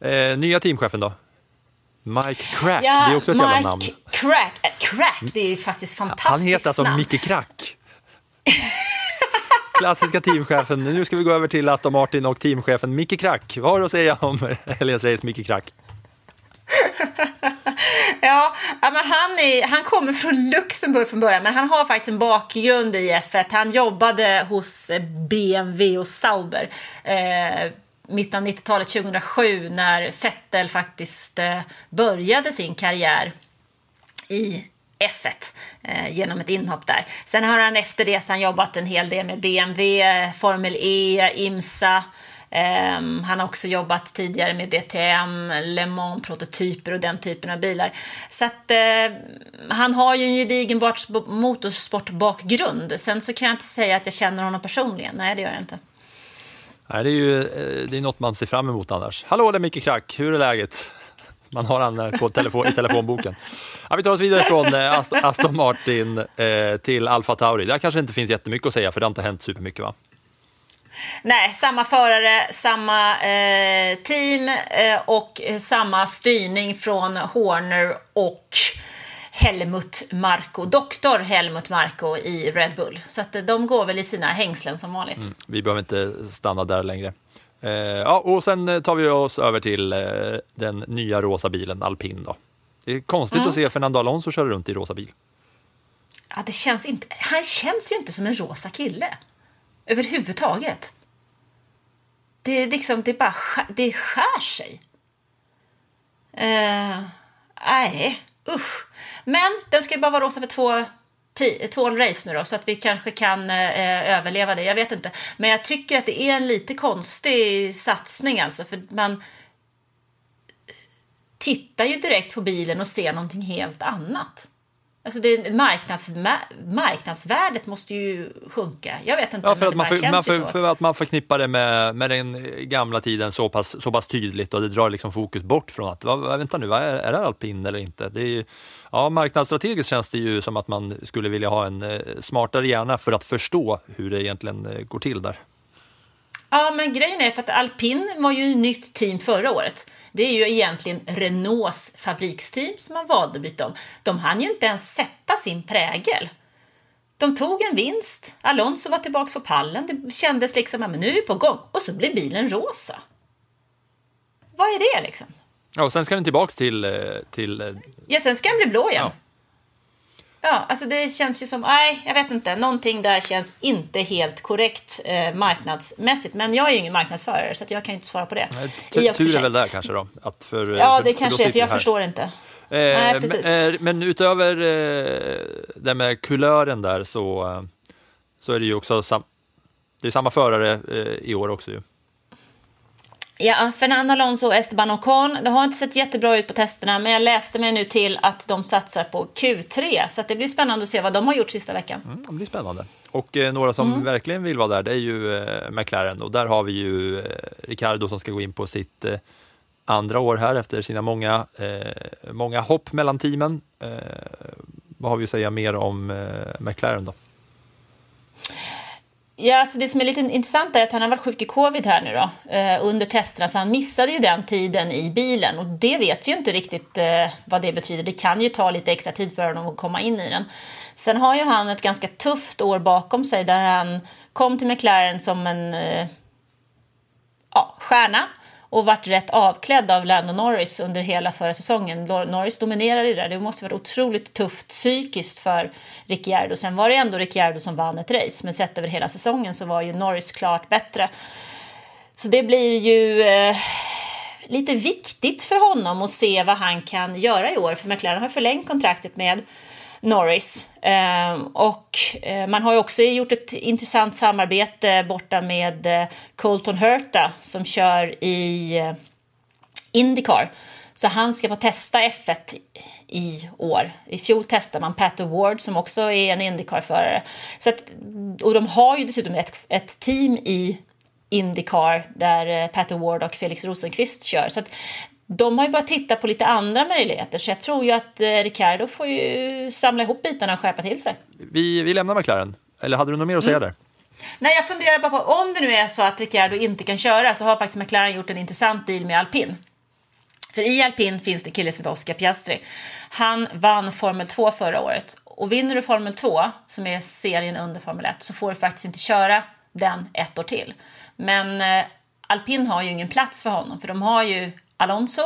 Eh, nya teamchefen då? Mike Crack, Ja, det är också ett Mike jävla namn. Crack, äh, Crack, det är ju faktiskt fantastiskt Han heter alltså namn. Micke Crack. Klassiska teamchefen. Nu ska vi gå över till Aston Martin och teamchefen Micke Crack. Vad har du att säga om helgens race, Micke Crack? Ja, men han, är, han kommer från Luxemburg från början, men han har faktiskt en bakgrund i F1. Han jobbade hos eh, BMW och Sauber eh, mitten av 90-talet, 2007, när Vettel faktiskt eh, började sin karriär i F1 eh, genom ett inhopp där. Sen har han efter det sen jobbat en hel del med BMW, Formel E, IMSA. Um, han har också jobbat tidigare med DTM, Le Mans prototyper och den typen av bilar. Så att uh, han har ju en gedigen motorsportbakgrund. Sen så kan jag inte säga att jag känner honom personligen. Nej, det gör jag inte. Nej, det är ju eh, det är något man ser fram emot annars. Hallå där Micke Krack, hur är läget? Man har han eh, på telefon, i telefonboken. Ja, vi tar oss vidare från Aston Martin eh, till Alfa Tauri. Där kanske inte finns jättemycket att säga för det har inte hänt supermycket va? Nej, samma förare, samma eh, team eh, och samma styrning från Horner och Helmut Marko, doktor Helmut Marko i Red Bull. Så att eh, de går väl i sina hängslen som vanligt. Vi behöver inte stanna där längre. Eh, ja, och sen eh, tar vi oss över till eh, den nya rosa bilen, Alpin. Då. Det är konstigt Mm. att se Fernando Alonso köra runt i rosa bil. Ja, det känns inte, han känns ju inte som en rosa kille. Överhuvudtaget. Det är liksom, det bara skär, det skär sig. Nej, nej, usch. Men den ska ju bara vara rosa för två, två race nu då, så att vi kanske kan eh, överleva det. Jag vet inte. Men jag tycker att det är en lite konstig satsning alltså, för man tittar ju direkt på bilen och ser någonting helt annat. Alltså det, marknads, marknadsvärdet måste ju sjunka. Jag vet inte, ja, för, att man, för, man för, för, att man förknippar det med, med den gamla tiden så pass, så pass tydligt och det drar liksom fokus bort från att, va, vänta nu, är, är det alpin eller inte? Det är, ja, marknadsstrategiskt känns det ju som att man skulle vilja ha en eh, smartare hjärna för att förstå hur det egentligen eh, går till där. Ja, men grejen är för att alpin var ju nytt team förra året. Det är ju egentligen Renaults fabriksteam som man valde att byta om. De hann ju inte ens sätta sin prägel. De tog en vinst, Alonso var tillbaka på pallen, det kändes liksom att nu är vi på gång och så blir bilen rosa. Vad är det liksom? Ja, och sen ska den tillbaka till... Eh, till... Eh, ja, sen ska den bli blå igen. Ja. Ja, alltså det känns ju som, nej, jag vet inte, någonting där känns inte helt korrekt eh, marknadsmässigt. Men jag är ju ingen marknadsförare så jag kan inte svara på det. Nej, tur är väl där kanske då? Att för, ja, för, det kanske är, för jag förstår inte. Eh, nej, precis. Men, eh, men utöver eh, det med kulören där så, eh, så är det ju också sam, det är samma förare i år också ju. Ja, Fernando Alonso och Esteban Ocon, det har inte sett jättebra ut på testerna, men jag läste mig nu till att de satsar på Q3, så det blir spännande att se vad de har gjort sista veckan. Mm, det blir spännande. Och eh, några som mm. verkligen vill vara där, det är ju eh, McLaren och där har vi ju eh, Ricardo som ska gå in på sitt eh, andra år här efter sina många, eh, många hopp mellan teamen. Eh, vad har vi att säga mer om McLaren då? Ja, alltså det som är lite intressant är att han har varit sjuk i covid här nu då, eh, under testerna, så han missade ju den tiden i bilen och det vet vi ju inte riktigt eh, vad det betyder. Det kan ju ta lite extra tid för honom att komma in i den. Sen har ju han ett ganska tufft år bakom sig där han kom till McLaren som en eh, ja, stjärna och varit rätt avklädd av Lando Norris under hela förra säsongen. Norris dominerade ju där. Det måste varit otroligt tufft psykiskt för Ricciardo. Sen var det ändå Ricciardo som vann ett race, men sett över hela säsongen så var ju Norris klart bättre. Så det blir ju eh, lite viktigt för honom att se vad han kan göra i år, för McLaren har förlängt kontraktet med Norris. Ehm, och eh, man har ju också gjort ett intressant samarbete borta med eh, Colton Herta som kör i eh, Indycar. Så han ska få testa F1 i år. I fjol testade man Pat Award som också är en Indycar-förare. Så att, och de har ju dessutom ett, ett team i Indycar där Pat Award och Felix Rosenqvist kör. Så att de har ju bara tittat på lite andra möjligheter så jag tror ju att eh, Ricardo får ju samla ihop bitarna och skärpa till sig. Vi, vi lämnar McLaren, eller hade du något mer att säga mm. där? Nej, jag funderar bara på om det nu är så att Ricardo inte kan köra så har faktiskt McLaren gjort en intressant deal med alpin. För i alpin finns det en kille som heter Oscar Piastri. Han vann Formel 2 förra året och vinner du Formel 2 som är serien under Formel 1 så får du faktiskt inte köra den ett år till. Men eh, alpin har ju ingen plats för honom för de har ju Alonso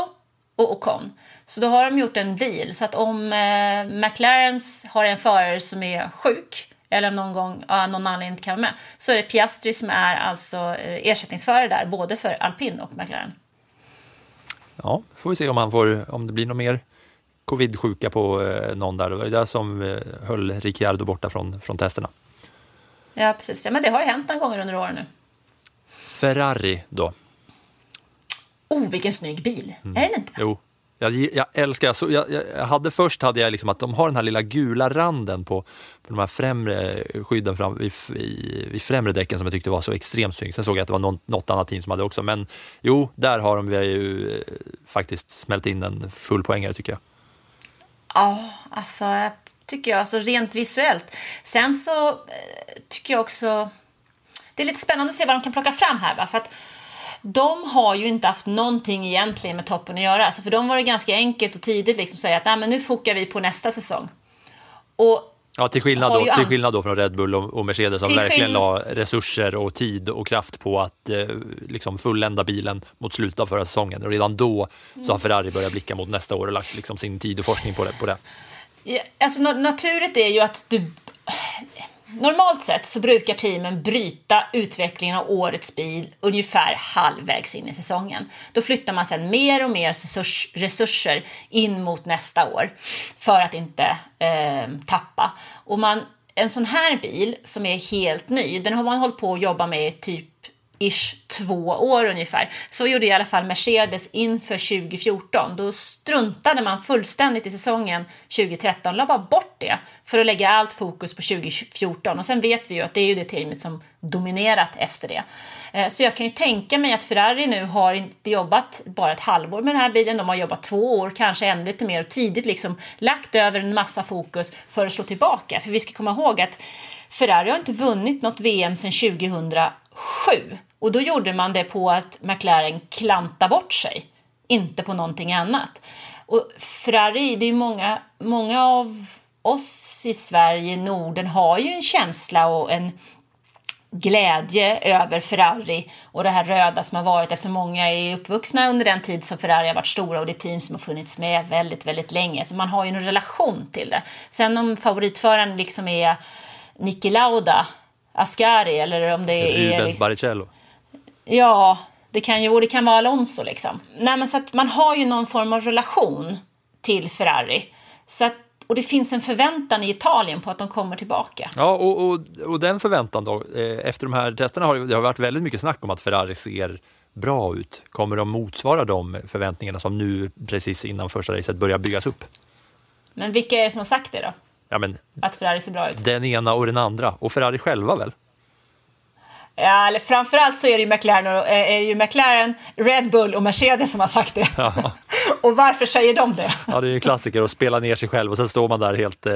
och Ocon. Så då har de gjort en deal så att om eh, McLarens har en förare som är sjuk eller någon gång av någon anledning inte kan vara med så är det Piastri som är alltså eh, ersättningsförare där både för alpin och McLaren. Ja, får vi se om, han får, om det blir något mer covid-sjuka på eh, någon där. Det var ju det som eh, höll Ricciardo borta från, från testerna. Ja, precis. Ja, men det har ju hänt några gånger under åren nu. Ferrari då? Oh, vilken snygg bil! Mm. Är den inte? Jo, jag, jag älskar, så jag, jag, hade först hade jag liksom att de har den här lilla gula randen på, på de här främre skydden fram, vid, vid, vid främre däcken som jag tyckte var så extremt snyggt. Sen såg jag att det var någon, något annat team som hade också, men jo, där har de ju eh, faktiskt smält in en full poängare tycker jag. Ja, alltså tycker jag, alltså rent visuellt. Sen så eh, tycker jag också, det är lite spännande att se vad de kan plocka fram här, va? för att de har ju inte haft någonting egentligen med toppen att göra. Alltså för dem var det ganska enkelt och tidigt liksom säga att Nej, men nu fokar vi på nästa säsong. Och Ja, till skillnad, då, till skillnad då från Red Bull och, Mercedes som verkligen la resurser och tid och kraft på att eh, liksom fullända bilen mot slutet av förra säsongen. Och redan då så har Ferrari börjat blicka mot nästa år och lagt liksom sin tid och forskning på det. På det. Ja, alltså, naturligt är ju att du Normalt sett så brukar teamen bryta utvecklingen av årets bil ungefär halvvägs in i säsongen. Då flyttar man sedan mer och mer resurser in mot nästa år för att inte eh, tappa. Och man, en sån här bil som är helt ny, den har man hållit på att jobba med i typ ish två år ungefär. Så gjorde i alla fall Mercedes inför 2014. Då struntade man fullständigt i säsongen 2013, la bara bort det för att lägga allt fokus på 2014. Och sen vet vi ju att det är ju det teamet som dominerat efter det. Eh, så jag kan ju tänka mig att Ferrari nu har inte jobbat bara ett halvår med den här bilen, de har jobbat två år, kanske ännu lite mer och tidigt liksom lagt över en massa fokus för att slå tillbaka. För vi ska komma ihåg att Ferrari har inte vunnit något VM sedan 2000 Sju. och då gjorde man det på att McLaren klanta bort sig, inte på någonting annat. Och Ferrari, det är många, många av oss i Sverige, Norden, har ju en känsla och en glädje över Ferrari och det här röda som har varit eftersom många är uppvuxna under den tid som Ferrari har varit stora och det är team som har funnits med väldigt, väldigt länge. Så man har ju en relation till det. Sen om favoritföraren liksom är Niki Lauda, Ascari eller om det är... Rubens Barrichello. Ja, det kan ju, och det kan vara Alonso liksom. Nej, men så att man har ju någon form av relation till Ferrari. Så att, och det finns en förväntan i Italien på att de kommer tillbaka. Ja, och, och, och den förväntan då, eh, efter de här testerna har det, det har varit väldigt mycket snack om att Ferrari ser bra ut. Kommer de motsvara de förväntningarna som nu precis innan första racet börjar byggas upp? Men vilka är det som har sagt det då? Ja, men Att Ferrari ser bra ut? den ena och den andra, och Ferrari själva väl? Ja, eller framförallt så är det ju McLaren, och, eh, är ju McLaren, Red Bull och Mercedes som har sagt det. Ja. och varför säger de det? Ja, det är ju en klassiker att spela ner sig själv och sen står man där helt eh,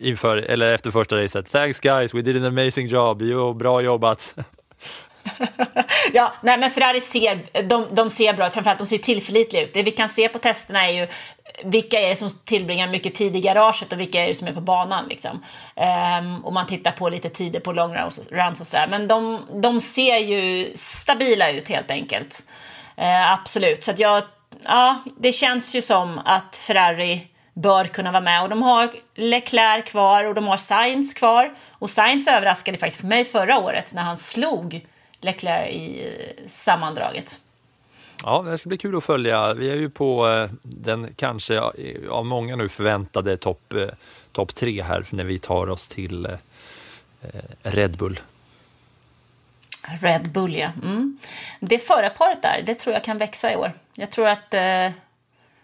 inför, eller efter första racet. Thanks guys, we did an amazing job. Jo, bra jobbat. ja, nej men Ferrari ser, de, de ser bra framförallt de ser tillförlitliga ut. Det vi kan se på testerna är ju vilka är det som tillbringar mycket tid i garaget och vilka är det som är på banan liksom. Um, och man tittar på lite tider på long runs, runs och sådär. Men de, de ser ju stabila ut helt enkelt. Uh, absolut, så att jag, ja, det känns ju som att Ferrari bör kunna vara med och de har Leclerc kvar och de har Sainz kvar och Sainz överraskade faktiskt för mig förra året när han slog Leclerc i eh, sammandraget. Ja, det ska bli kul att följa. Vi är ju på eh, den kanske av många nu förväntade topp eh, top tre här när vi tar oss till eh, Red Bull. Red Bull, ja. Mm. Det förarparet där, det tror jag kan växa i år. Jag tror att... Eh,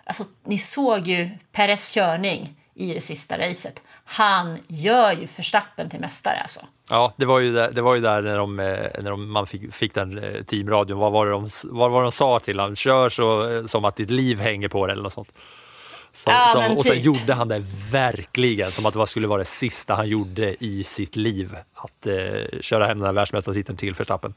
alltså, ni såg ju Peres körning i det sista racet. Han gör ju Verstappen till mästare alltså. Ja, det var ju där, det var ju där när, de, när de, man fick, fick den eh, teamradion. Vad var det de, vad var de sa till honom? Kör så som att ditt liv hänger på det eller något sånt. Så, Ja, som, och sen typ. gjorde han det verkligen som att det skulle vara det sista han gjorde i sitt liv. Att eh, köra hem den här världsmästartiteln till Verstappen.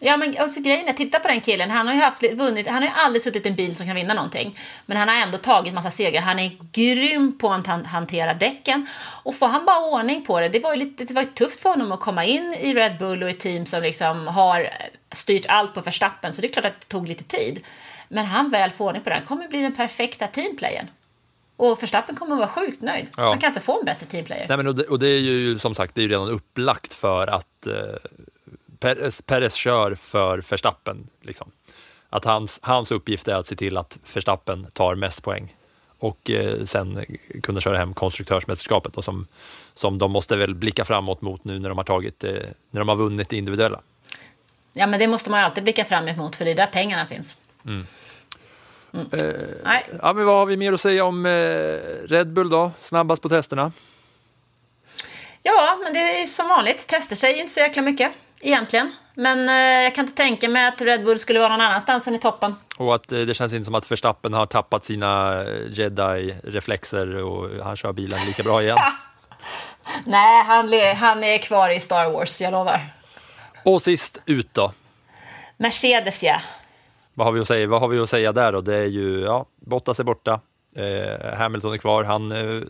Ja men alltså grejen är, titta på den killen. Han har ju haft, vunnit, han har ju aldrig suttit i en bil som kan vinna någonting. Men han har ändå tagit massa segrar. Han är grym på att han- hantera däcken. Och får han bara ordning på det. Det var ju lite, det var ju tufft för honom att komma in i Red Bull och ett team som liksom har styrt allt på Verstappen. Så det är klart att det tog lite tid. Men han väl får ordning på det. Han kommer bli den perfekta teamplayen. Och Verstappen kommer att vara sjukt nöjd. Ja. Han kan inte få en bättre teamplayer. Nej, men och, det, och det är ju som sagt det är ju redan upplagt för att eh, Perez, Perez kör för Verstappen. Liksom. Att hans, hans uppgift är att se till att Verstappen tar mest poäng och eh, sen kunna köra hem konstruktörsmästerskapet och som, som de måste väl blicka framåt mot nu när de har tagit, eh, när de har vunnit det individuella. Ja men det måste man alltid blicka fram emot för det är där pengarna finns. Mm. Nej, Ja, men vad har vi mer att säga om eh, Red Bull då? Snabbast på testerna. Ja, men det är som vanligt. Tester sig inte så jäkla mycket egentligen. Men eh, jag kan inte tänka mig att Red Bull skulle vara någon annanstans än i toppen. Och att eh, det känns inte som att Verstappen har tappat sina eh, jedi-reflexer och han kör bilen lika bra igen. Nej, han, han är kvar i Star Wars, jag lovar. Och sist ut då. Mercedes ja. Vad har vi att säga, vad har vi att säga där då? Det är ju, ja, Bottas är borta. Eh, Hamilton är kvar. Han, eh,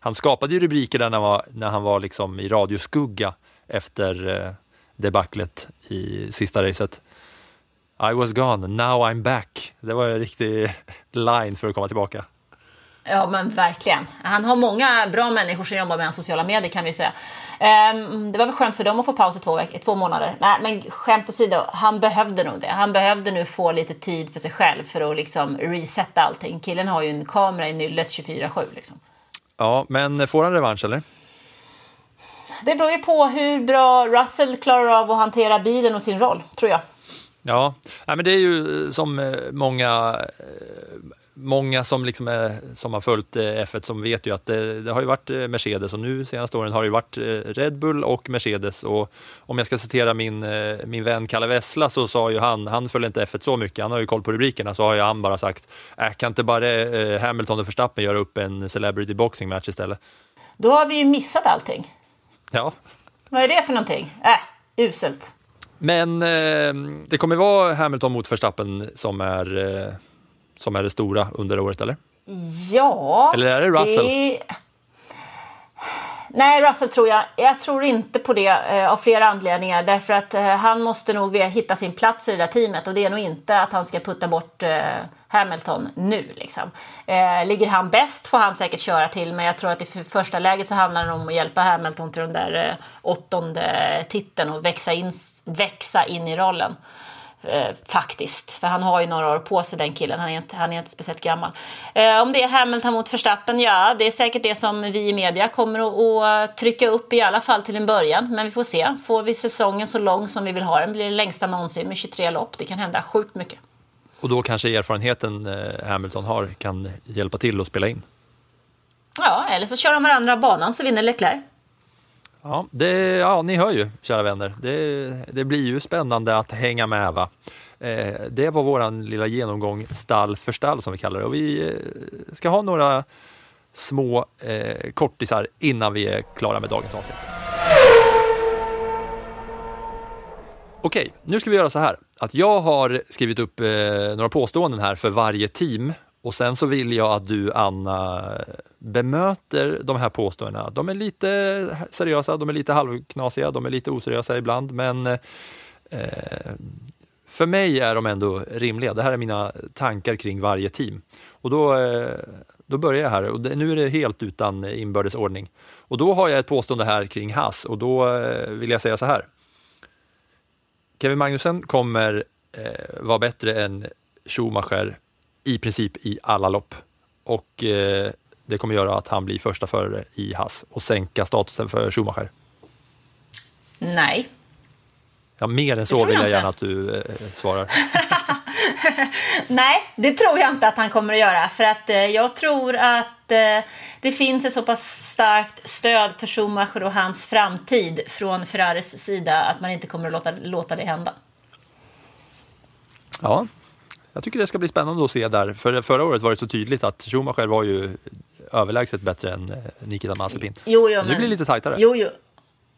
han skapade ju rubriker där när han var, när han var liksom i radioskugga efter eh, debaclet i sista racet. I was gone, now I'm back. Det var en riktig line för att komma tillbaka. Ja, men verkligen. Han har många bra människor som jobbar med hans sociala medier kan vi säga. Ehm, det var väl skönt för dem att få paus i två, veck- två månader. Nej, men skämt åsido, han behövde nog det. Han behövde nu få lite tid för sig själv för att liksom resetta allting. Killen har ju en kamera i nyllet 24-7 liksom. Ja, men får han revansch eller? Det beror ju på hur bra Russell klarar av att hantera bilen och sin roll, tror jag. Ja, Nej, men det är ju som eh, många, eh, många som, liksom är, som har följt eh, F1 som vet ju att det, det har ju varit eh, Mercedes och nu senaste åren har det varit eh, Red Bull och Mercedes och om jag ska citera min, eh, min vän Kalle Vessla så sa ju han, han följer inte F1 så mycket, han har ju koll på rubrikerna, så har ju han bara sagt, äh, kan inte bara eh, Hamilton och Verstappen göra upp en celebrity boxing match istället? Då har vi ju missat allting. Ja, Vad är det för någonting? Äh, uselt. Men eh, det kommer vara Hamilton mot Verstappen som är, eh, som är det stora under året, eller? Ja... Eller är det Russell? det- Nej, Russell tror jag. Jag tror inte på det eh, av flera anledningar. Därför att eh, han måste nog hitta sin plats i det där teamet. Och det är nog inte att han ska putta bort eh, Hamilton nu. Liksom. Eh, ligger han bäst får han säkert köra till. Men jag tror att i första läget så handlar det om att hjälpa Hamilton till den där eh, åttonde titeln och växa in, växa in i rollen. Eh, faktiskt. För han har ju några år på sig den killen. Han är inte, han är inte speciellt gammal. Eh, om det är Hamilton mot Verstappen, ja det är säkert det som vi i media kommer att, att trycka upp i alla fall till en början. Men vi får se. Får vi säsongen så lång som vi vill ha den blir det längsta någonsin med 23 lopp. Det kan hända sjukt mycket. Och då kanske erfarenheten eh, Hamilton har kan hjälpa till att spela in. Ja, eller så kör de varandra banan så vinner Leclerc. Ja, det, ja, ni hör ju, kära vänner. Det, det blir ju spännande att hänga med. Va? Eh, det var vår lilla genomgång stall för stall som vi kallar det. Och vi eh, ska ha några små eh, kortisar innan vi är klara med dagens avsnitt. Okej, nu ska vi göra så här att jag har skrivit upp eh, några påståenden här för varje team och sen så vill jag att du Anna bemöter de här påståendena. De är lite seriösa, de är lite halvknasiga, de är lite oseriösa ibland men eh, för mig är de ändå rimliga. Det här är mina tankar kring varje team. Och då, eh, då börjar jag här och det, nu är det helt utan inbördes ordning. Och då har jag ett påstående här kring Haas och då eh, vill jag säga så här. Kevin Magnussen kommer eh, vara bättre än Schumacher i princip i alla lopp. Och eh, det kommer göra att han blir första förare i Haas och sänka statusen för Schumacher. Nej. Ja, mer än så vill jag jag gärna att du eh, svarar. Nej, det tror jag inte att han kommer att göra. För att eh, jag tror att eh, det finns ett så pass starkt stöd för Schumacher och hans framtid från Ferraris sida att man inte kommer att låta, låta det hända. Ja, jag tycker det ska bli spännande att se där. För förra året var det så tydligt att Schumacher var ju överlägset bättre än eh, Nikita Mazepin. Jo, jo, Nu men- blir det lite tajtare. Jo, jo.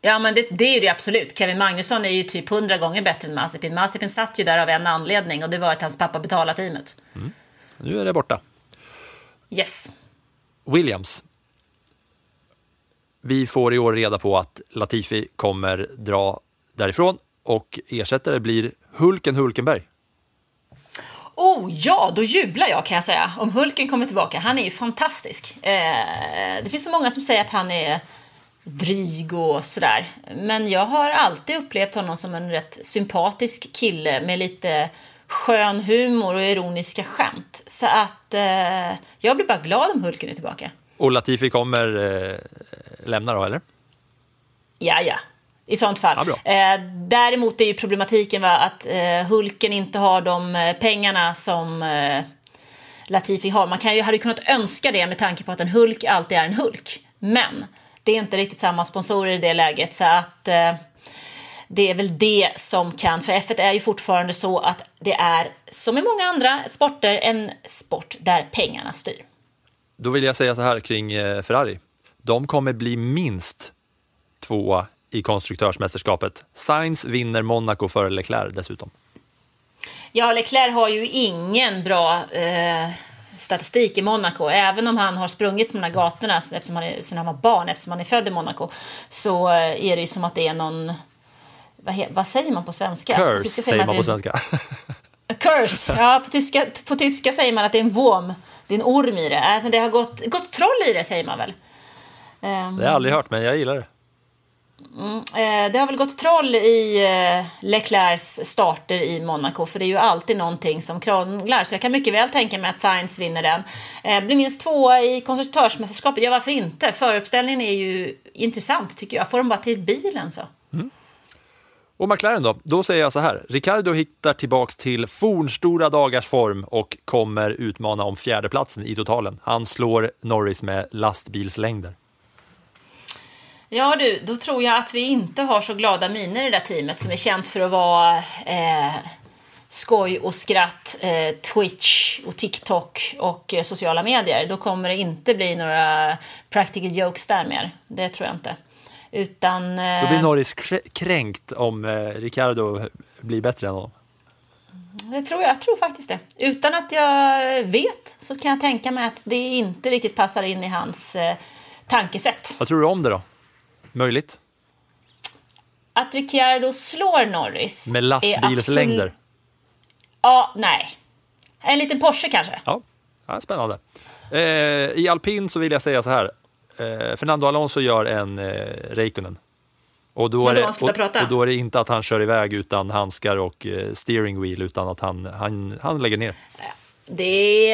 Ja, men det, det är det absolut. Kevin Magnusson är ju typ hundra gånger bättre än Mazepin. Mazepin satt ju där av en anledning och det var att hans pappa betalade teamet. Nu är det borta. Yes. Williams. Vi får i år reda på att Latifi kommer dra därifrån och ersättare blir Hulken Hulkenberg. Oh ja, då jublar jag kan jag säga. Om Hulken kommer tillbaka. Han är ju fantastisk. Eh, det finns så många som säger att han är dryg och sådär. Men jag har alltid upplevt honom som en rätt sympatisk kille med lite skön humor och ironiska skämt. Så att eh, jag blir bara glad om Hulken är tillbaka. Och Latifi kommer eh, lämna då, eller? Ja, ja. I sånt fall. Ja, eh, däremot är ju problematiken va, att eh, Hulken inte har de eh, pengarna som eh, Latifi har. Man kan ju, hade ju kunnat önska det med tanke på att en Hulk alltid är en Hulk. Men det är inte riktigt samma sponsorer i det läget så att eh, det är väl det som kan, för F1 är ju fortfarande så att det är som i många andra sporter en sport där pengarna styr. Då vill jag säga så här kring eh, Ferrari. De kommer bli minst tvåa i konstruktörsmästerskapet. Sainz vinner Monaco före Leclerc dessutom. Ja, Leclerc har ju ingen bra eh, statistik i Monaco. Även om han har sprungit på de här gatorna eftersom han är, sedan han var barn, eftersom han är född i Monaco, så eh, är det ju som att det är någon... Vad, he, vad säger man på svenska? Curse säger man det på svenska. A curse! Ja, på tyska, på tyska säger man att det är en vom. Det är en orm i det. Äh, men det har gått, gått troll i det, säger man väl? Ehm, Det har jag aldrig hört, men jag gillar det. Mm, eh, det har väl gått troll i eh, Leclercs starter i Monaco, för det är ju alltid någonting som krånglar, så jag kan mycket väl tänka mig att Sainz vinner den. Eh, blir minst tvåa i konstruktörsmästerskapet, ja varför inte? Föruppställningen är ju intressant tycker jag. Får de bara till bilen så. Mm. Och McLaren då? Då säger jag så här. Ricardo hittar tillbaks till fornstora dagars form och kommer utmana om fjärdeplatsen i totalen. Han slår Norris med lastbilslängder. Ja du, då tror jag att vi inte har så glada miner i det där teamet som är känt för att vara eh, skoj och skratt, eh, Twitch och TikTok och eh, sociala medier. Då kommer det inte bli några practical jokes där mer. Det tror jag inte. Utan... Eh, Då blir Norris krä- kränkt om eh, Ricardo blir bättre än honom. Det tror jag, jag tror faktiskt det. Utan att jag vet så kan jag tänka mig att det inte riktigt passar in i hans eh, tankesätt. Vad tror du om det då? Möjligt? Att Ricciardo slår Norris Med lastbilslängder? absolut- Ja, nej. En liten Porsche kanske? Ja, ja spännande. Eh, I alpin så vill jag säga så här. Eh, Fernando Alonso gör en eh, Räikkönen. Och då, är det, och, och då är det inte att han kör iväg utan handskar och eh, steering wheel utan att han, han, han lägger ner. Det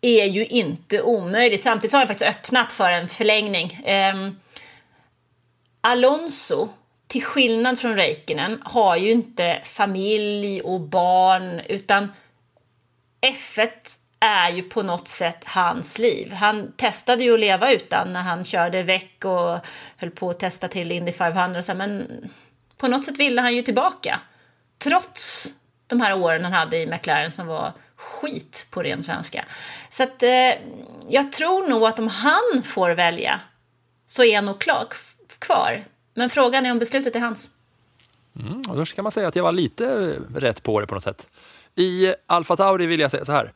är ju inte omöjligt. Samtidigt har jag faktiskt öppnat för en förlängning. Ehm, Alonso, till skillnad från Räikkönen, har ju inte familj och barn utan F1 är ju på något sätt hans liv. Han testade ju att leva utan när han körde väck och höll på att testa till Indy 500 och så, men på något sätt ville han ju tillbaka. Trots de här åren han hade i McLaren som var skit på ren svenska. Så att eh, jag tror nog att om han får välja så är han nog klar, kvar. Men frågan är om beslutet är hans. Mm, och då ska man säga att jag var lite rätt på det på något sätt. I Alfa Tauri vill jag säga så här.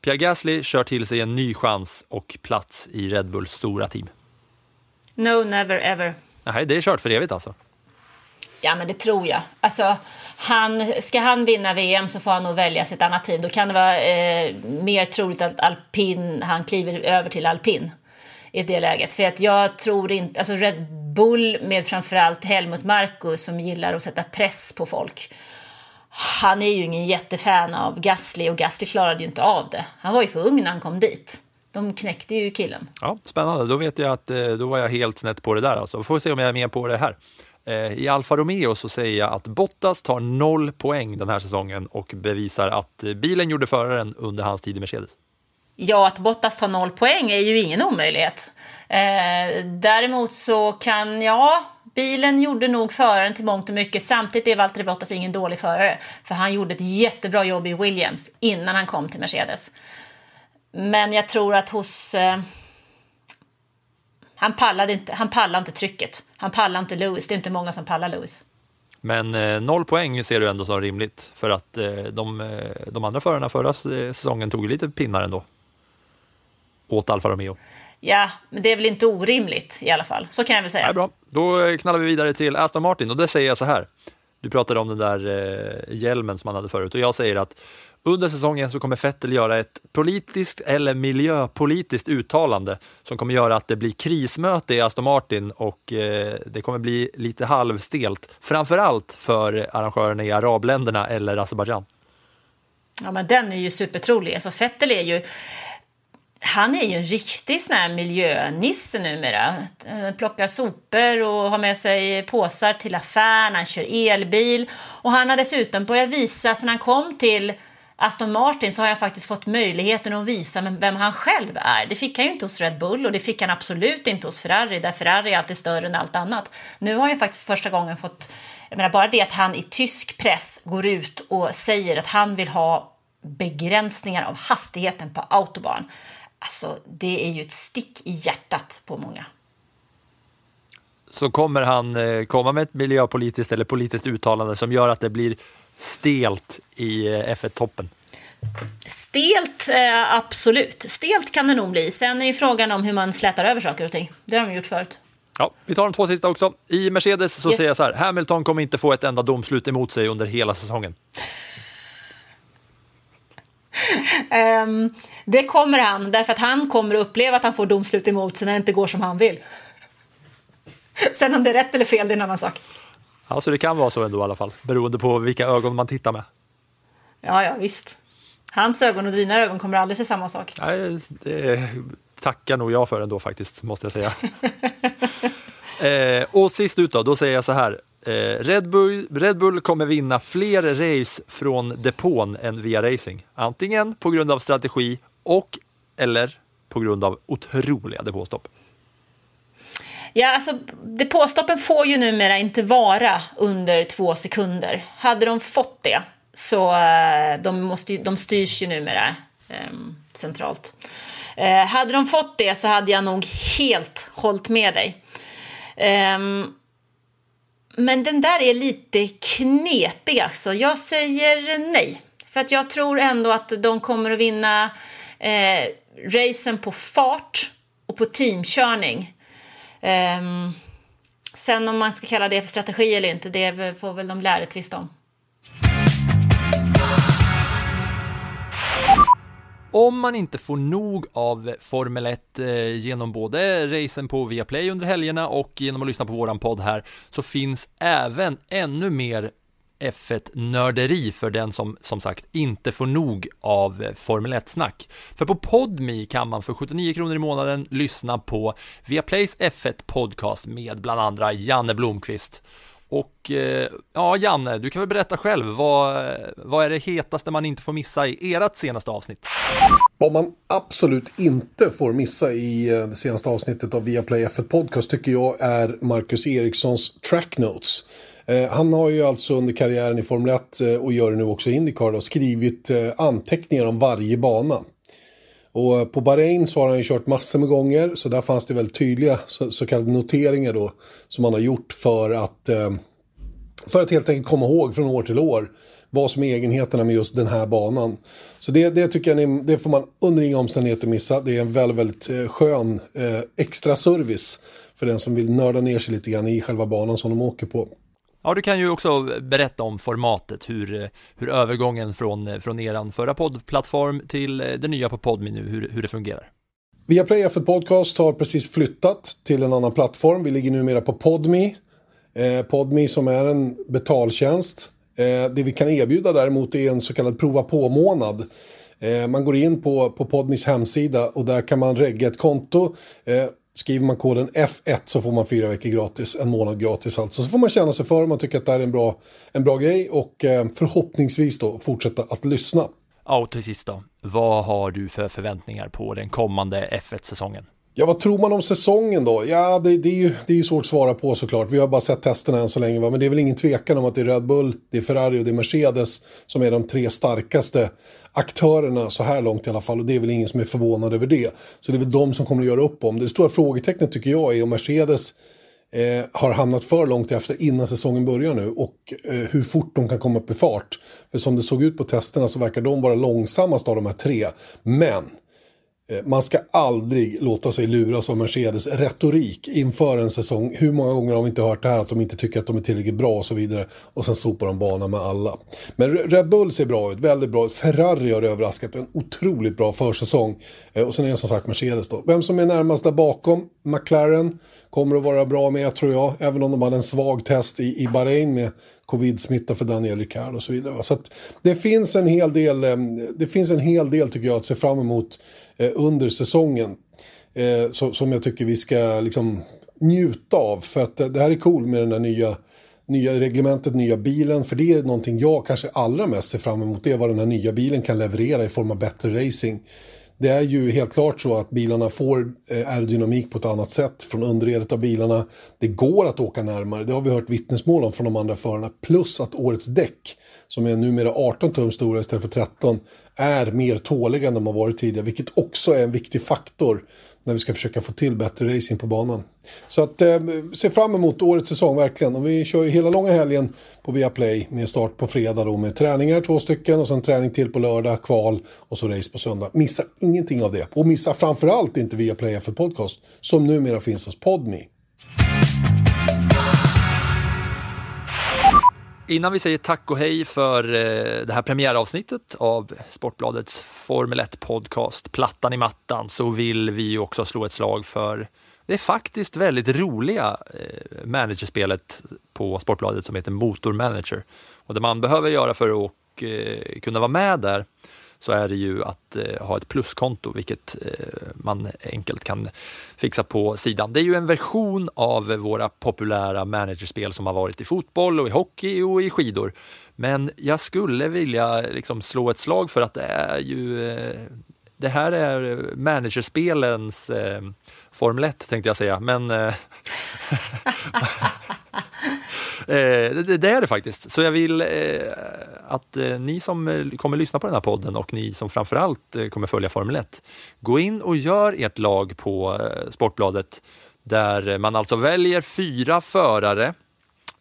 Pierre Gasly kör till sig en ny chans och plats i Red Bulls stora team. No, never ever. Nej, det är kört för evigt alltså. Ja, men det tror jag. Alltså, han, ska han vinna VM så får han nog välja sitt annat team. Då kan det vara eh, mer troligt att alpin, han kliver över till alpin i det läget. För att jag tror inte, alltså Red Bull med framförallt Helmut Marko som gillar att sätta press på folk. Han är ju ingen jättefan av Gasly och Gasly klarade ju inte av det. Han var ju för ung när han kom dit. De knäckte ju killen. Ja, spännande. Då vet jag att eh, då var jag helt snett på det där. Alltså. Får vi se om jag är med på det här. Eh, I Alfa Romeo så säger jag att Bottas tar noll poäng den här säsongen och bevisar att eh, bilen gjorde föraren under hans tid i Mercedes. Ja, att Bottas tar noll poäng är ju ingen omöjlighet. Eh, däremot så kan, ja, bilen gjorde nog föraren till mångt och mycket. Samtidigt är Valtteri Bottas ingen dålig förare, för han gjorde ett jättebra jobb i Williams innan han kom till Mercedes. Men jag tror att hos... Eh, han, pallade inte, han pallade inte trycket. Han pallade inte Lewis. Det är inte många som pallar Lewis. Men eh, noll poäng ser du ändå som rimligt för att eh, de, eh, de andra förarna förra säsongen tog ju lite pinnar ändå. Åt Alfa Romeo. Ja, men det är väl inte orimligt i alla fall. Så kan jag väl säga. Ja, bra. Då eh, knallar vi vidare till Aston Martin och det säger jag så här. Du pratade om den där eh, hjälmen som han hade förut och jag säger att under säsongen så kommer Vettel göra ett politiskt eller miljöpolitiskt uttalande som kommer göra att det blir krismöte i Aston Martin och eh, det kommer bli lite halvstelt. Framförallt för arrangörerna i arabländerna eller Azerbajdzjan. Ja, men den är ju supertrolig. Alltså Fettel är ju... Han är ju en riktig sån här miljönisse numera. Han plockar sopor och har med sig påsar till affären, han kör elbil. Och han har dessutom börjat visa, sen han kom till Aston Martin så har han faktiskt fått möjligheten att visa vem han själv är. Det fick han ju inte hos Red Bull och det fick han absolut inte hos Ferrari, där Ferrari är alltid större än allt annat. Nu har han faktiskt första gången fått, jag menar bara det att han i tysk press går ut och säger att han vill ha begränsningar av hastigheten på autobahn. Alltså, det är ju ett stick i hjärtat på många. Så kommer han eh, komma med ett miljöpolitiskt eller politiskt uttalande som gör att det blir stelt i eh, F1-toppen. Stelt, eh, absolut. Stelt kan det nog bli. Sen är frågan om hur man slätar över saker och ting. Det har de gjort förut. Ja, vi tar de två sista också. I Mercedes så Yes. säger jag så här, Hamilton kommer inte få ett enda domslut emot sig under hela säsongen. Ehm, det kommer han, därför att han kommer att uppleva att han får domslut emot sig när det inte går som han vill. Sen om det är rätt eller fel, det är en annan sak. Ja, så det kan vara så ändå i alla fall, beroende på vilka ögon man tittar med. Ja, ja, visst. Hans ögon och dina ögon kommer aldrig se samma sak. Nej, det tackar nog jag för ändå faktiskt, måste jag säga. eh, och sist ut då, då säger jag så här. Eh, Red, Bull, Red Bull kommer vinna fler race från depån än via racing. Antingen på grund av strategi och eller på grund av otroliga depåstopp. Ja, alltså depåstoppen får ju numera inte vara under två sekunder. Hade de fått det så eh, de, måste, de styrs ju numera eh, centralt. Eh, hade de fått det så hade jag nog helt hållit med dig. Eh, men den där är lite knepig alltså. Jag säger nej. För att jag tror ändå att de kommer att vinna eh, racen på fart och på teamkörning. Um, sen om man ska kalla det för strategi eller inte, det får väl de lärare tvista om. Om man inte får nog av Formel 1 eh, genom både racen på Viaplay under helgerna och genom att lyssna på våran podd här så finns även ännu mer F1-nörderi för den som som sagt inte får nog av eh, Formel 1-snack. För på Podmi kan man för 79 kronor i månaden lyssna på Viaplays F1 podcast med bland andra Janne Blomqvist. Och eh, ja, Janne, du kan väl berätta själv, vad, vad är det hetaste man inte får missa i ert senaste avsnitt? Vad man absolut inte får missa i eh, det senaste avsnittet av Viaplay F1 Podcast tycker jag är Marcus Erikssons track notes. Eh, han har ju alltså under karriären i Formel 1 eh, och gör det nu också i Indycar då, skrivit eh, anteckningar om varje bana. Och på Bahrain så har han ju kört massor med gånger så där fanns det väldigt tydliga så, så kallade noteringar då som han har gjort för att, för att helt enkelt komma ihåg från år till år vad som är egenheterna med just den här banan. Så det, det tycker jag ni, det får man under inga omständigheter missa. Det är en väldigt, väldigt skön eh, extra service för den som vill nörda ner sig lite grann i själva banan som de åker på. Ja, du kan ju också berätta om formatet, hur, hur övergången från, från er förra poddplattform till eh, det nya på Podmi nu, hur, hur det fungerar. Viaplay F1 Podcast har precis flyttat till en annan plattform. Vi ligger numera på Podmi. Eh, Podmi som är en betaltjänst. Eh, det vi kan erbjuda däremot är en så kallad prova på-månad. Eh, man går in på, på Podmis hemsida och där kan man regga ett konto. Eh, Skriver man koden F1 så får man fyra veckor gratis, en månad gratis alltså. Så får man känna sig för om man tycker att det här är en bra, en bra grej och eh, förhoppningsvis då fortsätta att lyssna. Ja, och till sist då, vad har du för förväntningar på den kommande F1-säsongen? Ja, vad tror man om säsongen då? Ja, det, det, är ju, det är ju svårt att svara på såklart. Vi har bara sett testerna än så länge. Va? Men det är väl ingen tvekan om att det är Red Bull, det är Ferrari och det är Mercedes som är de tre starkaste aktörerna så här långt i alla fall. Och det är väl ingen som är förvånad över det. Så det är väl de som kommer att göra upp om det. Det stora frågetecknet tycker jag är om Mercedes eh, har hamnat för långt efter innan säsongen börjar nu och eh, hur fort de kan komma upp i fart. För som det såg ut på testerna så verkar de vara långsammast av de här tre. Men Eh, man ska aldrig låta sig luras av Mercedes retorik inför en säsong. Hur många gånger har vi inte hört det här att de inte tycker att de är tillräckligt bra och så vidare. Och sen sopar de banan med alla. Men Red Bull ser bra ut, väldigt bra ut. Ferrari har överraskat, en otroligt bra försäsong. Eh, och sen är det som sagt Mercedes då. Vem som är närmast där bakom, McLaren, kommer att vara bra med tror jag. Även om de hade en svag test i, i Bahrain med covid-smitta för Daniel Ricciardo och så vidare. Så det finns en hel del, eh, det finns en hel del tycker jag att se fram emot eh, under säsongen. Eh, som jag tycker vi ska liksom njuta av. För att det här är cool med den där nya nya reglementet, nya bilen. För det är någonting jag kanske allra mest ser fram emot. Det är vad den här nya bilen kan leverera i form av bättre racing. Det är ju helt klart så att bilarna får eh, aerodynamik på ett annat sätt från underredet av bilarna. Det går att åka närmare, det har vi hört vittnesmål om från de andra förarna. Plus att årets däck, som är numera 18 tum stora istället för 13, är mer tåliga än de har varit tidigare. Vilket också är en viktig faktor när vi ska försöka få till bättre racing på banan. Så att eh, se fram emot årets säsong verkligen. Och vi kör ju hela långa helgen på Viaplay med start på fredag då med träningar två stycken och sen träning till på lördag, kval och så race på söndag. Missa ingenting av det. Och missa framförallt inte Viaplay för Podcast som numera finns hos Podme. Innan vi säger tack och hej för eh, det här premiäravsnittet av Sportbladets Formel 1 podcast Plattan i mattan så vill vi också slå ett slag för det faktiskt väldigt roliga eh, managerspelet på Sportbladet som heter Motor Manager. Och det man behöver göra för att eh, kunna vara med där så är det ju att eh, ha ett pluskonto, vilket eh, man enkelt kan fixa på sidan. Det är ju en version av våra populära managerspel som har varit i fotboll och i hockey och i skidor. Men jag skulle vilja liksom slå ett slag för att det är ju eh, det här är managerspelens eh, Formel 1 tänkte jag säga, men eh, Eh, det, det, är det faktiskt. Så jag vill eh, att eh, ni som eh, kommer lyssna på den här podden och ni som framförallt eh, kommer följa Formel 1, gå in och gör ert lag på eh, Sportbladet där man alltså väljer fyra förare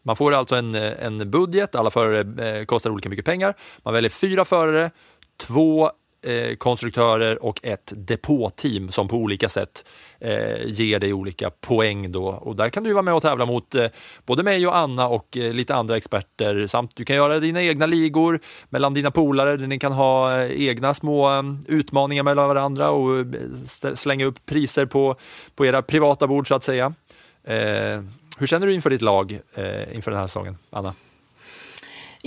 man får alltså en, eh, en budget, alla förare kostar olika mycket pengar. Man väljer fyra förare, två eh, konstruktörer och ett depåteam som på olika sätt eh, ger dig olika poäng då. Och där kan du vara med och tävla mot eh, både mig och Anna och eh, lite andra experter samt du kan göra dina egna ligor mellan dina polare där ni kan ha eh, egna små eh, utmaningar mellan varandra och eh, slänga upp priser på, på era privata bord så att säga. Eh, hur känner du inför ditt lag eh, inför den här säsongen, Anna?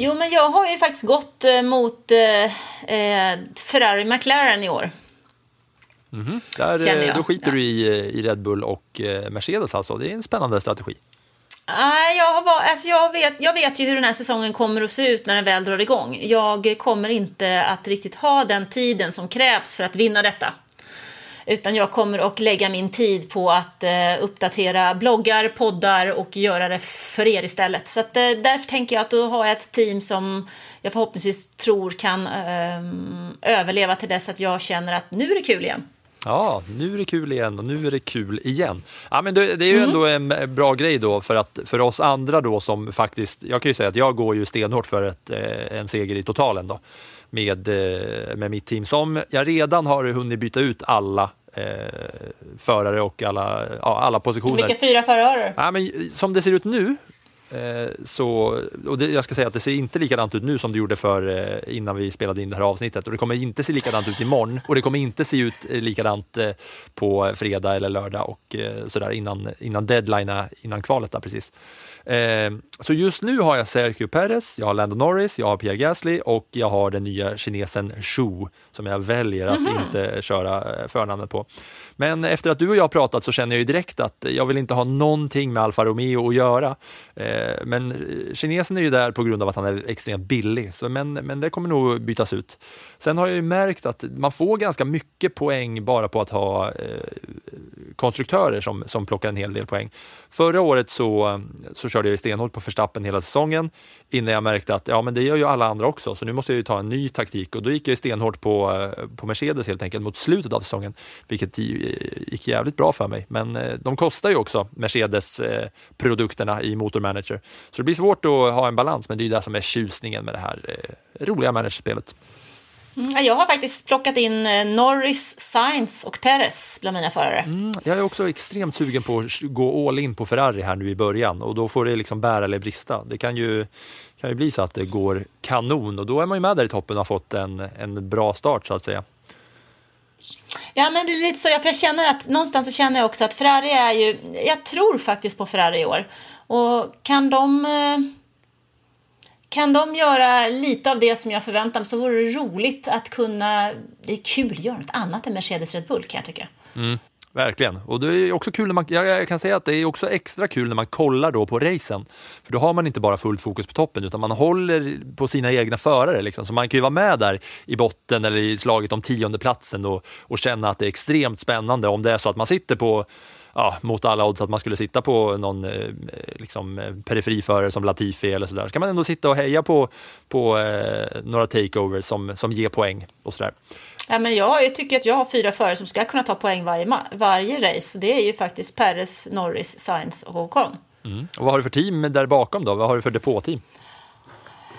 Jo, men jag har ju faktiskt gått eh, mot eh, eh Ferrari McLaren i år. Mm -hmm. Där, Då skiter ja. du i, i Red Bull och Mercedes alltså. Det är en spännande strategi. Nej, jag, har, alltså jag, vet, jag vet ju hur den här säsongen kommer att se ut när den väl drar igång. Jag kommer inte att riktigt ha den tiden som krävs för att vinna detta. Utan jag kommer att lägga min tid på att eh, uppdatera bloggar, poddar och göra det för er istället. Så att, eh, därför tänker jag att då har jag ett team som jag förhoppningsvis tror kan eh, överleva till dess att jag känner att nu är det kul igen. Ja, nu är det kul igen och nu är det kul igen. Ja, men det, det är ju mm. ändå en bra grej då för att för oss andra då som faktiskt, jag kan ju säga att jag går ju stenhårt för ett, eh, en seger i totalen då med, eh, med mitt team som jag redan har hunnit byta ut alla eh, förare och alla, ja, alla positioner. Vilka fyra förare? Ja, men, som det ser ut nu eh, så, och det, jag ska säga att det ser inte likadant ut nu som det gjorde för eh, innan vi spelade in det här avsnittet och det kommer inte se likadant ut imorgon och det kommer inte se ut eh, likadant eh, på fredag eller lördag och eh, sådär innan, innan deadline, innan kvalet där precis. Eh, så just nu har jag Sergio Perez, jag har Lando Norris, jag har Pierre Gasly och jag har den nya kinesen Shu som jag väljer att mm -hmm. inte köra eh, förnamnet på. Men efter att du och jag pratat så känner jag ju direkt att jag vill inte ha någonting med Alfa Romeo att göra. Eh, men eh, kinesen är ju där på grund av att han är extremt billig, så men, men det kommer nog bytas ut. Sen har jag ju märkt att man får ganska mycket poäng bara på att ha eh, konstruktörer som, som plockar en hel del poäng. Förra året så, så körde jag stenhårt på förstappen hela säsongen innan jag märkte att ja, men det gör ju alla andra också, så nu måste jag ju ta en ny taktik och då gick jag stenhårt på, på Mercedes helt enkelt mot slutet av säsongen, vilket gick jävligt bra för mig. Men eh, de kostar ju också Mercedes-produkterna i Motor Manager, så det blir svårt att ha en balans, men det är det som är tjusningen med det här eh, roliga managerspelet. Mm, jag har faktiskt plockat in eh, Norris, Sainz och Perez bland mina förare. Mm, jag är också extremt sugen på att gå all in på Ferrari här nu i början och då får det liksom bära eller brista. Det kan ju, kan ju bli så att det går kanon och då är man ju med där i toppen och har fått en, en bra start så att säga. Ja, men det är lite så. För jag känner att någonstans så känner jag också att Ferrari är ju. Jag tror faktiskt på Ferrari i år och kan de eh, kan de göra lite av det som jag förväntar mig så vore det roligt att kunna... Det är kul att göra något annat än Mercedes Red Bull kan jag tycka. Mm, verkligen. Och det är också kul när man, jag kan säga att det är också extra kul när man kollar då på racen. För då har man inte bara fullt fokus på toppen utan man håller på sina egna förare. Liksom. Så man kan ju vara med där i botten eller i slaget om tionde platsen och, och känna att det är extremt spännande om det är så att man sitter på ja, mot alla odds att man skulle sitta på någon eh, liksom, periferiförare som Latifi eller sådär, så kan man ändå sitta och heja på, på eh, några takeovers som, som ger poäng och sådär. Ja, men jag tycker att jag har fyra förare som ska kunna ta poäng varje, varje race. Det är ju faktiskt Perez, Norris, Sainz och Ocon. Mm. Och vad har du för team där bakom då? Vad har du för depåteam?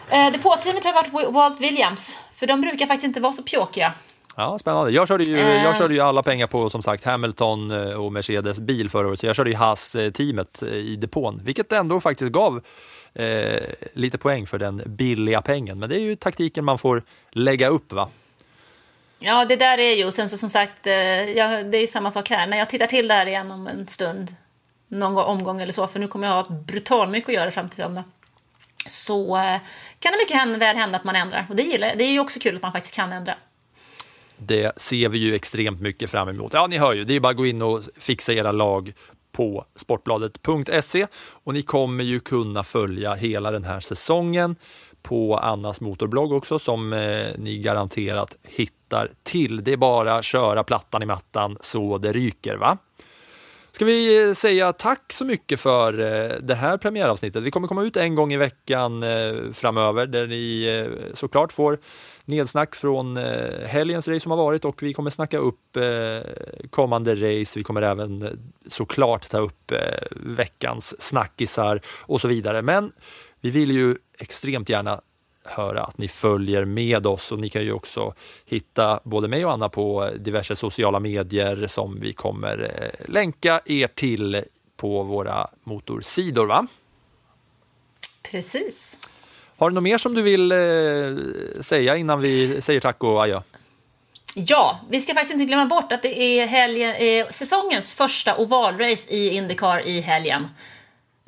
Eh, depåteamet har varit Walt Williams, för de brukar faktiskt inte vara så pjåkiga. Ja, spännande. Jag körde, ju, jag eh. körde ju alla pengar på som sagt Hamilton eh, och Mercedes bil förra året, så jag körde ju Haas-teamet eh, i depån, vilket ändå faktiskt gav eh, lite poäng för den billiga pengen. Men det är ju taktiken man får lägga upp va? Ja, det där är ju, sen så som sagt, eh, ja, det är samma sak här. När jag tittar till det här igen om en stund, någon omgång eller så, för nu kommer jag ha brutalt mycket att göra fram till söndag. Så eh, kan det mycket väl hända att man ändrar. Och det gillar Det är ju också kul att man faktiskt kan ändra. Det ser vi ju extremt mycket fram emot. Ja, ni hör ju, det är bara att gå in och fixa era lag på sportbladet.se och ni kommer ju kunna följa hela den här säsongen på Annas motorblogg också som eh, ni garanterat hittar till. Det är bara att köra plattan i mattan så det ryker. va? Ska vi eh, säga tack så mycket för eh, det här premiäravsnittet. Vi kommer komma ut en gång i veckan eh, framöver där ni såklart får nedsnack från helgens race som har varit och vi kommer snacka upp kommande race. Vi kommer även såklart ta upp veckans snackisar och så vidare. Men vi vill ju extremt gärna höra att ni följer med oss och ni kan ju också hitta både mig och Anna på diverse sociala medier som vi kommer eh, länka er till på våra motorsidor. Va? Precis. Har du något mer som du vill eh, säga innan vi säger tack och adjö? Ja, vi ska faktiskt inte glömma bort att det är helgen, eh, säsongens första ovalrace i Indycar i helgen.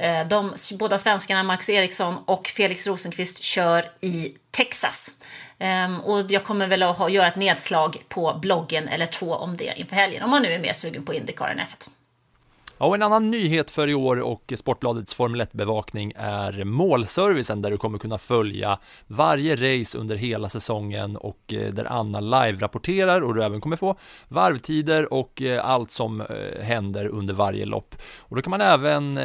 Eh, de båda svenskarna, Marcus Eriksson och Felix Rosenqvist, kör i Texas. Ehm, och jag kommer väl att göra ett nedslag på bloggen eller två om det inför helgen, om man nu är mer sugen på Indycar än F1. Ja, och en annan nyhet för i år och Sportbladets Formel 1-bevakning är målservicen där du kommer kunna följa varje race under hela säsongen och eh, där Anna live-rapporterar och du även kommer få varvtider och eh, allt som eh, händer under varje lopp. Och då kan man även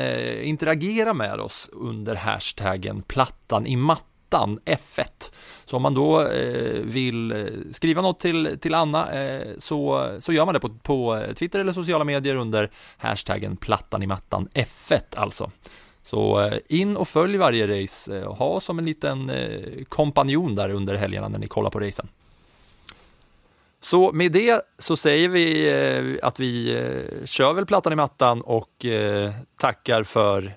interagera med oss under hashtaggen plattan i matten ettan, F1. Så om man då eh, vill eh, skriva något till, till Anna eh, så, så gör man det på, på eh, Twitter eller sociala medier under hashtaggen plattan i mattan F1 alltså. Så eh, in och följ varje race och ha som en liten kompanjon där under helgerna när ni kollar på racen. Så med det så säger vi att vi kör väl plattan i mattan och tackar för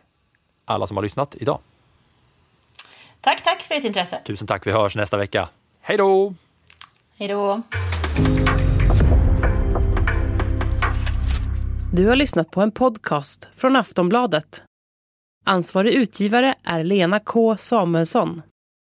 alla som har lyssnat idag. Tack, tack för ert intresse. Tusen tack. Vi hörs nästa vecka. Hej då! Hej då! Du har lyssnat på en podcast från Aftonbladet. Ansvarig utgivare är Lena K Samuelsson.